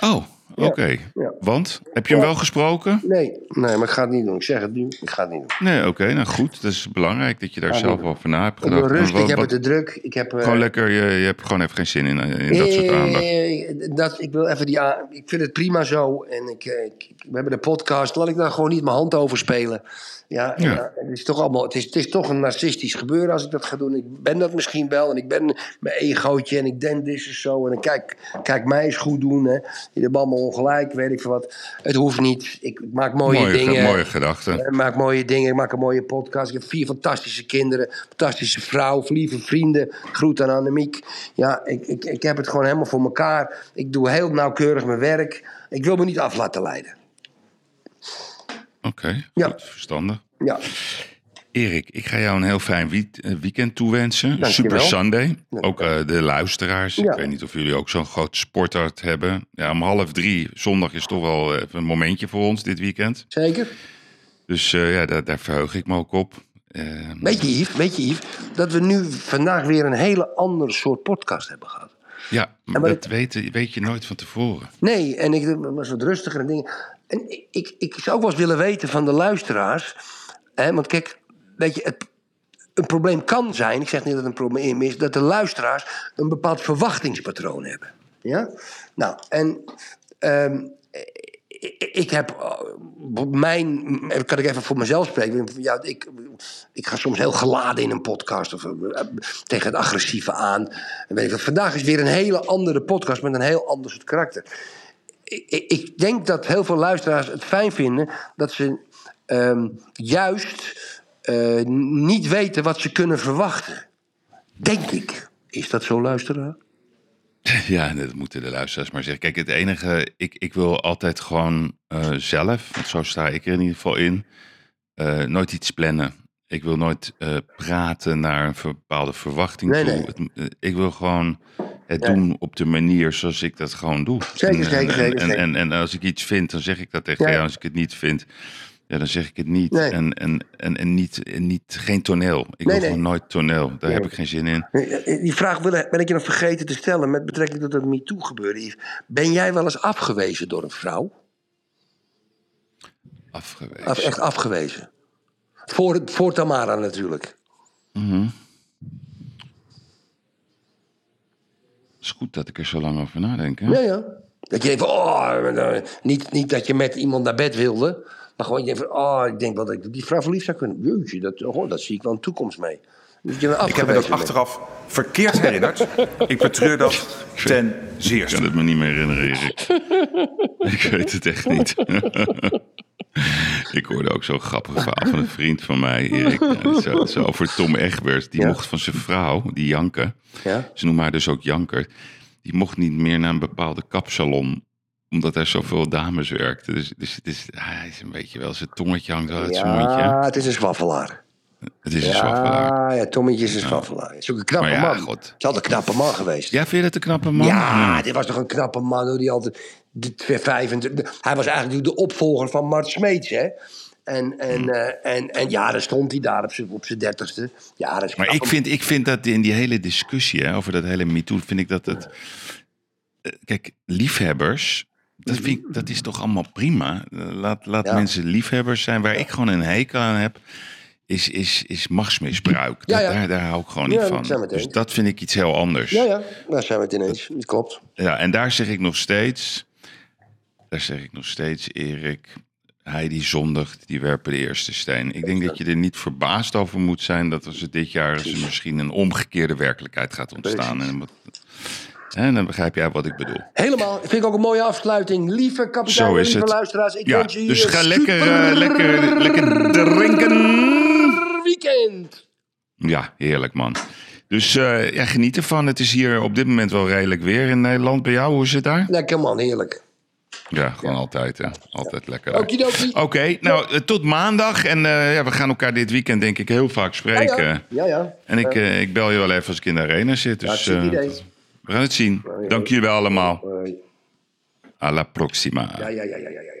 Oh, oké. Want? Heb je hem wel gesproken? Nee, nee, maar ik ga het niet doen. Ik zeg het nu, ik ga het niet doen. Nee, oké, nou goed. Dat is belangrijk dat je daar zelf nee. over na hebt Ik gedacht. rustig, Want ik heb het te druk. Ik heb, eh, Gewoon lekker, je, je hebt gewoon even geen zin in, in dat soort aandacht. Eh, dat, ik wil even die Ik vind het prima zo. En ik, eh, ik- we hebben de podcast. Laat ik daar gewoon niet mijn hand over spelen. Ja, Ja. ja, het is toch allemaal. Het is, het is toch een narcistisch gebeuren als ik dat ga doen. Ik ben dat misschien wel. En ik ben mijn egootje. En ik denk dit is zo. En ik kijk, kijk mij eens goed doen. Hè. Jullie hebben allemaal ongelijk. Weet ik veel wat. Het hoeft niet. Ik maak mooie, Mooie ge- dingen. mooie gedachten. Ik maak mooie dingen. Ik maak een mooie podcast. Ik heb vier fantastische kinderen. Fantastische vrouw. Lieve vrienden. Groet aan Annemiek. Ja, ik, ik, ik heb het gewoon helemaal voor elkaar. Ik doe heel nauwkeurig mijn werk. Ik wil me niet af laten leiden. Oké, goed, verstandig. Ja. Erik, ik ga jou een heel fijn eh, weekend toewensen. Dankjewel. Super Sunday. Ja. Ook eh, de luisteraars. Ja. Ik weet niet of jullie ook zo'n groot sporthart hebben. Ja, om half drie, zondag is toch wel even een momentje voor ons dit weekend. Zeker. Dus eh, ja, daar, daar verheug ik me ook op. Eh, Weet je, Yves, weet je, Yves, dat we nu vandaag weer een hele andere soort podcast hebben gehad. ja, maar maar dat weet, weet je nooit van tevoren. Nee, en ik was wat rustiger en dingen. En ik, ik, zou ook wel eens willen weten van de luisteraars. Hè, want kijk, weet je, het, een probleem kan zijn, ik zeg niet dat het een probleem is, dat de luisteraars een bepaald verwachtingspatroon hebben. Ja? Nou, en ehm, ik, heb eh, mijn, kan ik even voor mezelf spreken. Ja, ik, ik ga soms heel geladen in een podcast of eh, tegen het agressieve aan. Weet ik. Vandaag is weer een hele andere podcast met een heel ander soort karakter. Ik, ik- denk dat heel veel luisteraars het fijn vinden dat ze ehm, juist eh, niet weten wat ze kunnen verwachten. Denk ik. Is dat zo, luisteraar? Ja, dat moeten de luisteraars maar zeggen. Kijk, het enige, ik, ik wil altijd gewoon eh, zelf, want zo sta ik er in ieder geval in, eh, nooit iets plannen. Ik wil nooit praten naar een bepaalde verwachting Nee, toe. nee. Het, ik wil gewoon het Ja. doen op de manier zoals ik dat gewoon doe. Zeker, en, zeker, en, zeker, en, zeker. En, en als ik iets vind, dan zeg ik dat tegen Ja. jou. Als ik het niet vind, ja, dan zeg ik het niet. Nee. En, en, en, en, niet, en niet, geen toneel. Ik Nee, wil nee. gewoon nooit toneel. Daar heb ik geen zin in. Eh, Die vraag ben ik je nog vergeten te stellen met betrekking tot het MeToo gebeuren. Ben jij wel eens afgewezen door een vrouw? Afgewezen. Af- echt afgewezen. Voor, voor Tamara natuurlijk. Mhm. Is goed dat ik er zo lang over nadenk. Hè? Ja, ja. Dat je denkt van, oh, niet, niet dat je met iemand naar bed wilde. Maar gewoon, je denkt van, oh, ik denk dat ik die vrouw verliefd zou kunnen. Jeetje, dat, oh, dat zie ik wel een toekomst mee. Dus je bent Ik heb me dat achteraf verkeerd herinnerd. Ik betreur dat ten zeerste. Ik kan het me niet meer herinneren, Erik. ik weet het echt niet. ik hoorde ook zo'n grappig verhaal van een vriend van mij, Erik. Zo, zo over Tom Egbert. Die mocht van zijn vrouw, die Janke. Ja? Ze noemen haar dus ook Janker. Die mocht niet meer naar een bepaalde kapsalon omdat er zoveel dames werkten. Dus, dus het is, hij is een beetje wel, zijn tongetje hangt wel uit zijn mondje. Ja, het is een zwaffelaar. Het is een zwaffelaar. Ja, Tommetje is een zwaffelaar. Het is ook een knappe man. God. Het is altijd een knappe man geweest. Ja, vind je dat een knappe man? Ja, dit was toch een knappe man, hoor. Die altijd de 25, hij was eigenlijk de opvolger van Mart Smeets, hè? En, en, eh, en, en ja, dan stond hij daar op zijn, op zijn dertigste. Ja, dat is Maar ik vind, ik vind dat in die hele discussie hè, over dat hele MeToo, vind ik dat het. eh, Kijk, liefhebbers, dat, vind ik, dat is toch allemaal prima. Eh, Laat, laat Ja. mensen liefhebbers zijn. Waar ik gewoon een hekel aan heb, is, is, is machtsmisbruik. Ja, Dat- ja. Daar, daar hou ik gewoon Ja, niet van. zijn we het Dus eens. dat vind ik iets heel anders. Ja, ja, daar zijn we het ineens. Dat klopt. Ja, en daar zeg ik nog steeds, daar zeg ik nog steeds, Erik, hij die zondigt, die werpen de eerste steen. Ik denk dat je er niet verbaasd over moet zijn dat als er dit jaar eens misschien een omgekeerde werkelijkheid gaat ontstaan. En, wat- en dan begrijp jij wat ik bedoel. Helemaal. Vind ik ook een mooie afsluiting. Lieve kapitein, Zo is lieve het. luisteraars. Ik Ja, wens je dus ga lekker, eh, lekker, lekker drinken. Weekend. Ja, heerlijk man. Dus eh, ja, geniet ervan. Het is hier op dit moment wel redelijk weer in Nederland. Bij jou, hoe is het daar? Lekker man, heerlijk. Ja, gewoon altijd, hè. Altijd lekker. Oké, nou, eh, tot maandag. En eh, ja, we gaan elkaar dit weekend denk ik heel vaak spreken. Ja, ja. ja, ja. En ik, ik bel je wel even als ik in de arena zit. Dus we gaan het zien. Dank jullie wel allemaal. Hoi. Alla proxima. Ja, ja, ja, ja, ja, ja.